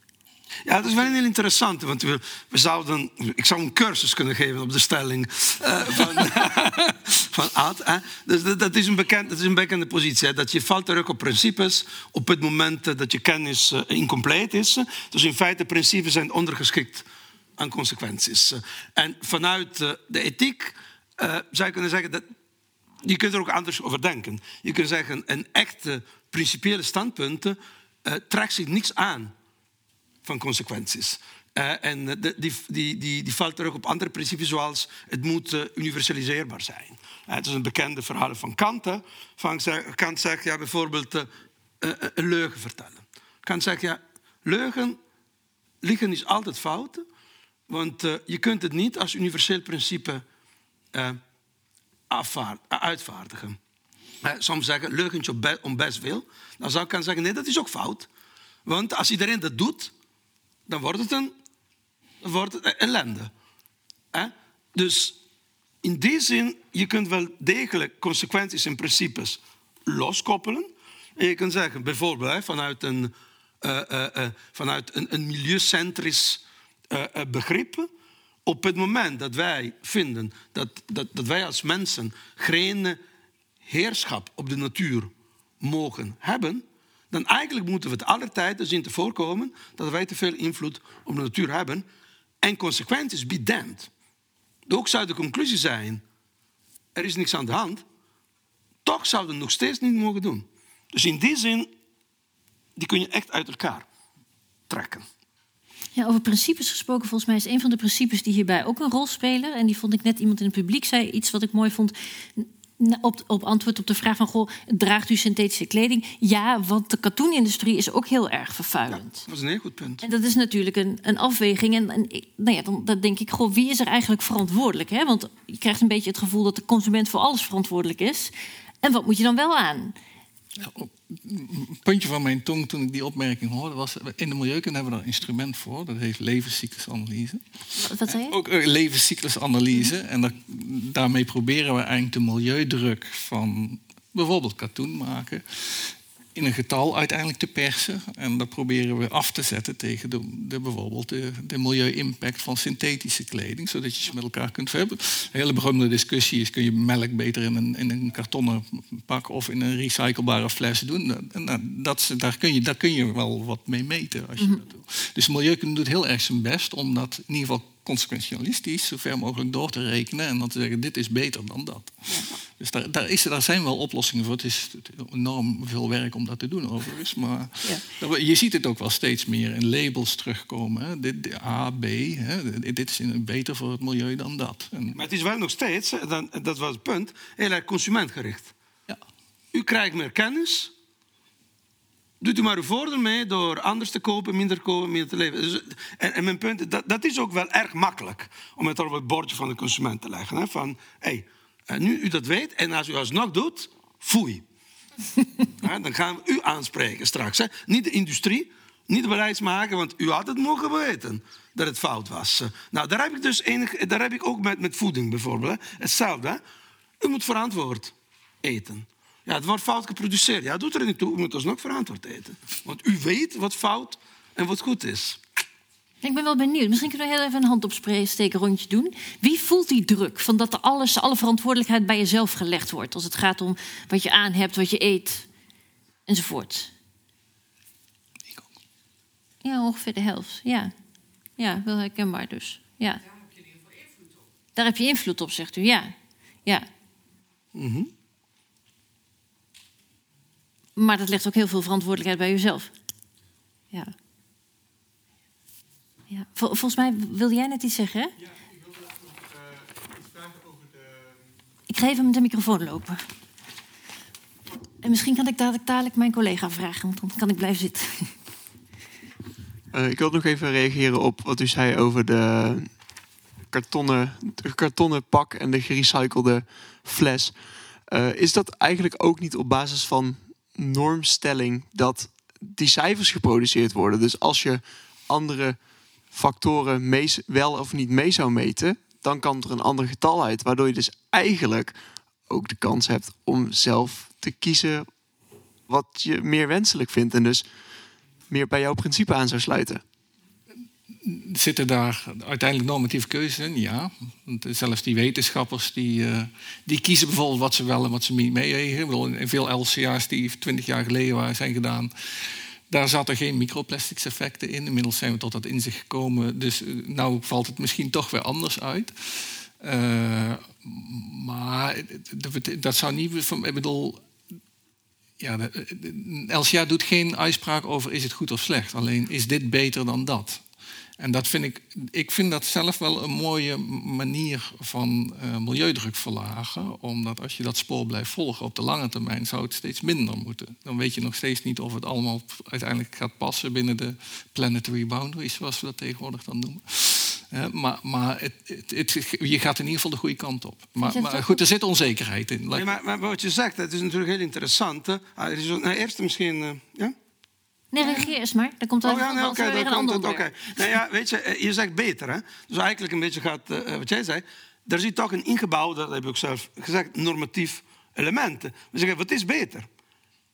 Ja, dat is wel heel interessant. Want we, we zouden, ik zou een cursus kunnen geven op de stelling eh, van, van Ad. Dus dat, is een bekend, is een bekende positie. Hè. Dat je valt terug op principes op het moment eh, dat je kennis eh, incompleet is. Dus in feite, principes zijn ondergeschikt aan consequenties. En vanuit de ethiek zou je kunnen zeggen dat je kunt er ook anders over denken. Je kunt zeggen, een echte principiële standpunten eh, trekt zich niks aan van consequenties. Eh, en de- die, die, die, die valt terug op andere principes, zoals het moet eh, universaliseerbaar zijn. Eh, het is een bekende verhaal van Kant. Van, Kant zegt ja, bijvoorbeeld een leugen vertellen. Kant zegt ja, leugen, liegen is altijd fout. Want je kunt het niet als universeel principe uitvaardigen. Soms zeggen leugentje om be- om best wil. Dan zou ik zeggen, nee, dat is ook fout. Want als iedereen dat doet, dan wordt het een, wordt het ellende. Hè? Dus in die zin, je kunt wel degelijk consequenties en principes loskoppelen. En je kunt zeggen, bijvoorbeeld vanuit een, eh, eh, vanuit een, een milieucentrisch begrip. Op het moment dat wij vinden dat, dat, dat wij als mensen geen heerschap op de natuur mogen hebben, dan eigenlijk moeten we het alle tijden zien te voorkomen dat wij te veel invloed op de natuur hebben. en consequent is, be damned. Ook zou de conclusie zijn, er is niks aan de hand. Toch zouden we nog steeds niet mogen doen. Dus in die zin, die kun je echt uit elkaar trekken. Ja, over principes gesproken, volgens mij is een van de principes die hierbij ook een rol spelen. En die vond ik net iemand in het publiek zei iets wat ik mooi vond. Op, op antwoord op de vraag van, goh, draagt u synthetische kleding? Ja, want de katoenindustrie is ook heel erg vervuilend. Dat is een heel goed punt. En dat is natuurlijk een, een afweging. En, nou ja, dan, dan denk ik, goh, wie is er eigenlijk verantwoordelijk? Hè? Want je krijgt een beetje het gevoel dat de consument voor alles verantwoordelijk is. En wat moet je dan wel aan? Een puntje van mijn tong toen ik die opmerking hoorde was... in de milieukunde hebben we daar een instrument voor. Dat heet levenscyclusanalyse. Wat zei je? Ook een levenscyclusanalyse. En daar- daarmee proberen we eigenlijk de milieudruk van bijvoorbeeld katoen maken... in een getal uiteindelijk te persen. En dat proberen we af te zetten tegen de, de, bijvoorbeeld de, de milieu-impact van synthetische kleding. Zodat je ze met elkaar kunt hebben. Een hele beroemde discussie is, kun je melk beter in een, in een kartonnen pak of in een recyclebare fles doen. Dat- En dat, daar, kun je, daar kun je wel wat mee meten als je dat doet. Dus milieukunde doet heel erg zijn best om dat in ieder geval consequentialistisch zo ver mogelijk door te rekenen en dan te zeggen dit is beter dan dat. Dus daar, daar, is, daar zijn wel oplossingen voor. Het is enorm veel werk om dat te doen overigens. Maar dat- je ziet het ook wel steeds meer in labels terugkomen. Hè. Dit, A, B. Hè. Dit is in- beter voor het milieu dan dat. En, Maar het is wel nog steeds, dat was het punt, heel erg consumentgericht. Ja. U krijgt meer kennis. Doet u maar uw voordeel mee door anders te kopen, minder kopen, minder te leven. Dus, en, en mijn punt, dat, dat is ook wel erg makkelijk om het op het bordje van de consument te leggen. Hè, van, hey, eh, nu u dat weet en als u alsnog doet, foei. Hè, dan gaan we u aanspreken straks. Hè. Niet de industrie, niet de beleidsmaker, want u had het mogen weten dat het fout was. Eh, Nou, daar heb ik dus enig, daar heb ik ook met, met voeding bijvoorbeeld. Hè. Hetzelfde. Hè. U moet verantwoord eten. Ja, het wordt fout geproduceerd. Ja, doet er niet toe. U moet alsnog verantwoord eten. Want u weet wat fout en wat goed is. Ik ben wel benieuwd. Misschien kunnen we heel even een hand opsteken rondje doen. Wie voelt die druk van dat alles, alle verantwoordelijkheid bij jezelf gelegd wordt? Als het gaat om wat je aan hebt, wat je eet, enzovoort. Ik ook. Ja, ongeveer de helft. Ja, ja wel herkenbaar dus. Ja. Daar heb je invloed op, zegt u. Ja, ja. Mhm. Maar dat legt ook heel veel verantwoordelijkheid bij jezelf. Ja. ja. Vol- volgens mij wilde jij net iets zeggen, hè? Ja, ik wilde nog eh, iets vragen over de... Ik ga even met de microfoon lopen. En misschien kan ik dadelijk, dadelijk mijn collega vragen, want dan kan ik blijven zitten. Eh, ik wil nog even reageren op wat u zei over de kartonnen, de kartonnen pak en de gerecyclede fles. Eh, is dat eigenlijk ook niet op basis van normstelling dat die cijfers geproduceerd worden? Dus als je andere factoren mee, wel of niet mee zou meten, dan kan er een ander getal uit. Waardoor je dus eigenlijk ook de kans hebt om zelf te kiezen wat je meer wenselijk vindt. En dus meer bij jouw principe aan zou sluiten. Zitten daar uiteindelijk normatieve keuzes in? Ja. Want zelfs die wetenschappers die, eh, die kiezen bijvoorbeeld wat ze wel en wat ze niet meewegen. In veel LCA's die 20 jaar geleden waren, zijn gedaan, daar zaten geen microplastics effecten in. Inmiddels zijn we tot dat inzicht gekomen. Dus eh, nou valt het misschien toch weer anders uit. Eh, maar dat- zou niet... Ik bedoel, ja, LCA doet geen uitspraak over is het goed of slecht. Alleen is dit beter dan dat. En dat vind ik, ik vind dat zelf wel een mooie manier van eh, milieudruk verlagen. Omdat als je dat spoor blijft volgen op de lange termijn zou het steeds minder moeten. Dan weet je nog steeds niet of het allemaal uiteindelijk gaat passen binnen de planetary boundaries, zoals we dat tegenwoordig dan noemen. Maar maar het, het, het- je gaat in ieder geval de goede kant op. Maar, maar goed, er zit onzekerheid in. Nee, maar, maar wat je zegt, dat is natuurlijk heel interessant. Hè. Ah, er nou, eerst misschien... eh, ja? Nee, reageer eens maar. Dan komt er Oh ja, nee, weer een ander. Oké. Nou ja, weet je, eh, je zegt beter, hè? Dus eigenlijk een beetje gaat, eh, wat jij zei, er zit toch een ingebouwde, dat heb ik ook zelf gezegd, normatief element. We zeggen, wat is beter?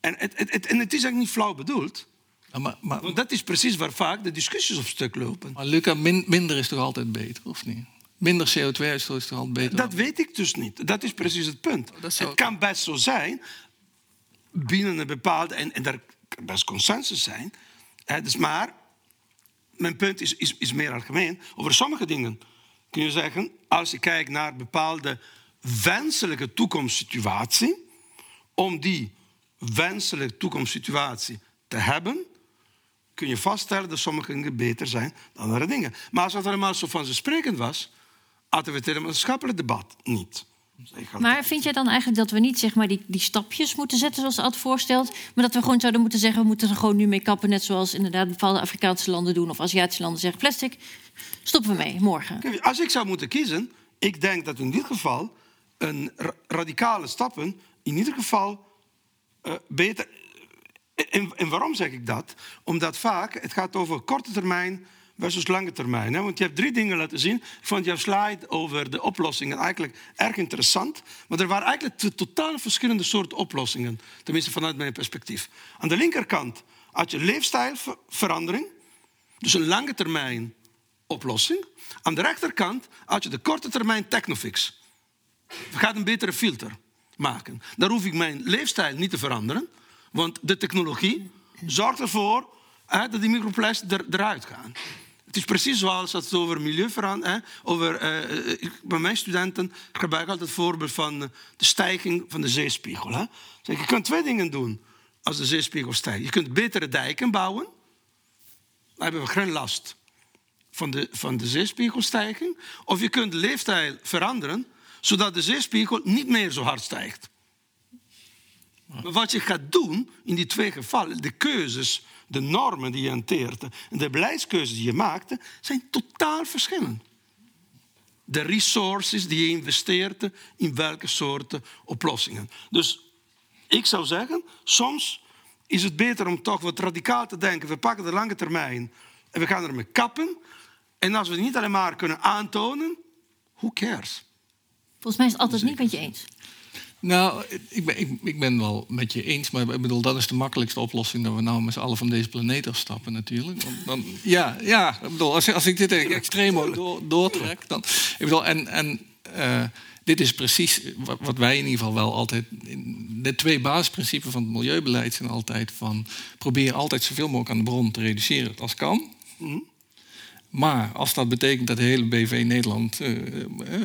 En het, het, het, en het is eigenlijk niet flauw bedoeld, Ja, maar, maar, want dat is precies waar vaak de discussies op stuk lopen. maar Luca, min- minder is toch altijd beter, of niet? Minder CO2-uitstoot is toch altijd beter? Dat weet ik dus niet. Dat is precies het punt. Dat zou- Het kan best zo zijn, binnen een bepaalde, en, en daar kan best consensus zijn. Hè, dus maar, mijn punt is, is, is meer algemeen. Over sommige dingen kun je zeggen, als je kijkt naar bepaalde wenselijke toekomstsituatie, om die wenselijke toekomstsituatie te hebben, kun je vaststellen dat sommige dingen beter zijn dan andere dingen. Maar als het allemaal zo vanzelfsprekend was, hadden we het hele maatschappelijk debat niet. Maar vind jij dan eigenlijk dat we niet zeg maar, die, die stapjes moeten zetten zoals Ad voorstelt, maar dat we gewoon zouden moeten zeggen we moeten er gewoon nu mee kappen, net zoals inderdaad bepaalde Afrikaanse landen doen of Aziatische landen zeggen plastic, stoppen we mee morgen. Kijk, Als ik zou moeten kiezen, ik denk dat in dit geval een ra- radicale stappen in ieder geval eh, beter. En, en waarom zeg ik dat? Omdat vaak het gaat over korte termijn versus lange termijn. Hè? Want je hebt drie dingen laten zien. Ik vond jouw slide over de oplossingen eigenlijk erg interessant. Maar er waren eigenlijk totaal verschillende soorten oplossingen. Tenminste vanuit mijn perspectief. Aan de linkerkant had je leefstijlverandering. Dus een lange termijn oplossing. Aan de rechterkant had je de korte termijn technofix. We gaan een betere filter maken. Daar hoef ik mijn leefstijl niet te veranderen. Want de technologie zorgt ervoor dat die microplastics er, eruit gaan. Het is precies zoals het over milieuverandering... Over, eh, ik- bij mijn studenten gebruik ik altijd het voorbeeld van eh, de stijging van de zeespiegel. Hè. Je kunt twee dingen doen als de zeespiegel stijgt. Je kunt betere dijken bouwen. Dan hebben we geen last van de, van de zeespiegelstijging. Of je kunt de leefstijl veranderen, zodat de zeespiegel niet meer zo hard stijgt. Maar wat je gaat doen in die twee gevallen, de keuzes, de normen die je hanteert en de beleidskeuzes die je maakte, zijn totaal verschillend. De resources die je investeert in welke soorten oplossingen. Dus ik zou zeggen, soms is het beter om toch wat radicaal te denken. We pakken de lange termijn en we gaan ermee kappen. En als we het niet alleen maar kunnen aantonen, who cares? Volgens mij is het altijd niet met je eens. Nou, ik ben, ik, ik ben wel met je eens, maar ik bedoel, dat is de makkelijkste oplossing dat we nou met z'n allen van deze planeet afstappen natuurlijk. Want dan, ja, ja, ik bedoel, als, als ik dit extreem door, doortrek, dan. Ik bedoel, en, en eh, dit is precies wat, wij in ieder geval wel altijd. De twee basisprincipes van het milieubeleid zijn altijd van probeer altijd zoveel mogelijk aan de bron te reduceren als kan. Maar als dat betekent dat de hele BV Nederland eh,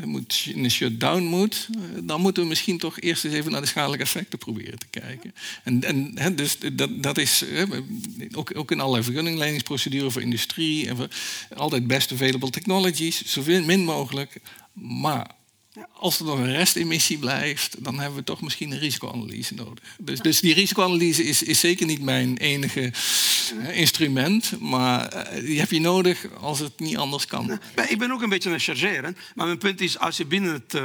moet, in een shutdown moet, eh, dan moeten we misschien toch eerst eens even naar de schadelijke effecten proberen te kijken. En, en dus dat, dat is ook, ook in allerlei vergunningleidingsprocedures voor industrie en voor altijd best available technologies, zoveel min mogelijk. Maar als er nog een restemissie blijft, dan hebben we toch misschien een risicoanalyse nodig. Dus, dus die risicoanalyse is, is zeker niet mijn enige eh, instrument, maar eh, die heb je nodig als het niet anders kan. Ik ben ook een beetje aan het chargeren. Maar mijn punt is, als je binnen het eh,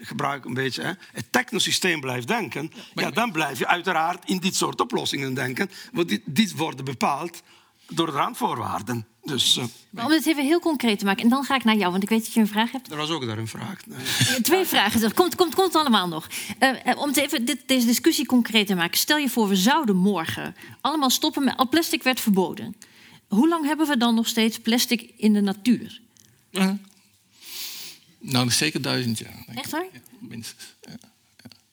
gebruik een beetje hè, het technosysteem blijft denken, ja, dan blijf je uiteraard in dit soort oplossingen denken. Want dit, dit wordt bepaald door de randvoorwaarden. Dus eh, Maar om het even heel concreet te maken, en dan ga ik naar jou, want ik weet dat je een vraag hebt. er was ook daar een vraag. Nee. Twee vragen, dat komt, komt, komt allemaal nog. Eh, eh, om het even dit, deze discussie concreet te maken. Stel je voor, we zouden morgen allemaal stoppen met... Al plastic werd verboden. Hoe lang hebben we dan nog steeds plastic in de natuur? Ja. Nou, zeker duizend jaar. denk ik. Echt waar? Ja, minstens. Ja.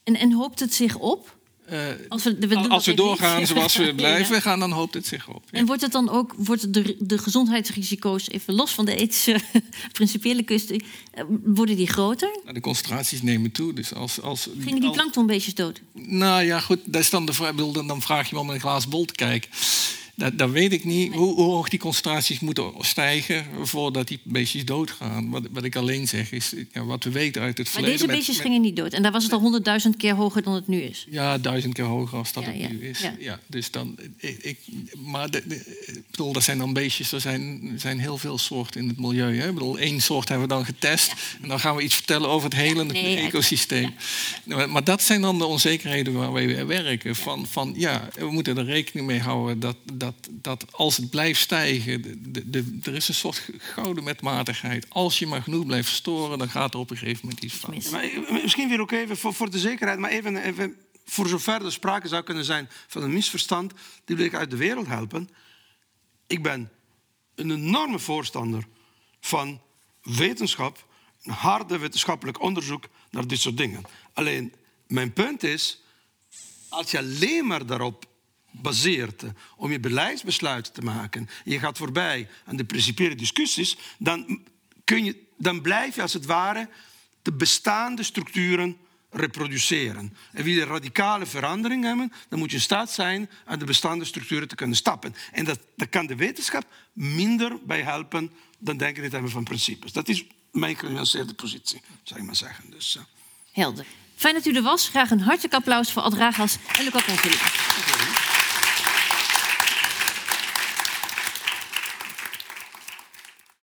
En, en hoopt het zich op? Eh, Als we, als we doorgaan niet. zoals we blijven Ja. gaan, dan hoopt het zich op. Ja. En wordt het dan ook, wordt de, de gezondheidsrisico's, even los van de ethische, principiële kwestie, eh, worden die groter? Nou, de concentraties nemen toe. Dus als, als, Gingen die planktonbeestjes dood? Nou ja, goed, dat is dan, de vraag, dan dan vraag je me om een glazen bol te kijken. Dat, dat weet ik niet, hoe, hoe hoog die concentraties moeten stijgen voordat die beestjes doodgaan. Wat, wat ik alleen zeg is, ja, wat we weten uit het Maar verleden... deze met- beestjes met- gingen niet dood. En daar was het al honderdduizend keer hoger dan het nu is. Ja, duizend keer hoger als dat Ja, het ja, nu is. ja. Dus dan, ik, ik- maar de, de- ik bedoel, dat zijn dan beestjes, er zijn, zijn heel veel soorten in het milieu. Hè? Ik bedoel, één soort hebben we dan getest. En dan gaan we iets vertellen over het hele nee, ecosysteem. Maar, maar dat zijn dan de onzekerheden waar we werken. Van, van ja, we moeten er rekening mee houden dat, dat, dat als het blijft stijgen, de, de, er is een soort gouden metmatigheid. Als je maar genoeg blijft verstoren, dan gaat er op een gegeven moment iets. Maar ik- misschien weer ook even voor, voor de zekerheid, maar even, even voor zover er sprake zou kunnen zijn van een misverstand, die wil ik uit de wereld helpen. Ik ben een enorme voorstander van wetenschap, een harde wetenschappelijk onderzoek naar dit soort dingen. Alleen, mijn punt is, als je alleen maar daarop baseert om je beleidsbesluiten te maken, en je gaat voorbij aan de principiële discussies, dan, kun je, dan blijf je als het ware de bestaande structuren reproduceren. En wil je radicale verandering hebben, dan moet je in staat zijn aan de bestaande structuren te kunnen stappen. En dat, dat kan de wetenschap minder bij helpen dan denken in het hebben van principes. Dat is mijn genuanceerde positie, zou ik maar zeggen. Dus, uh. Helder. Fijn dat u er was. Graag een hartelijk applaus voor Ad Ragas en Luca Consulli.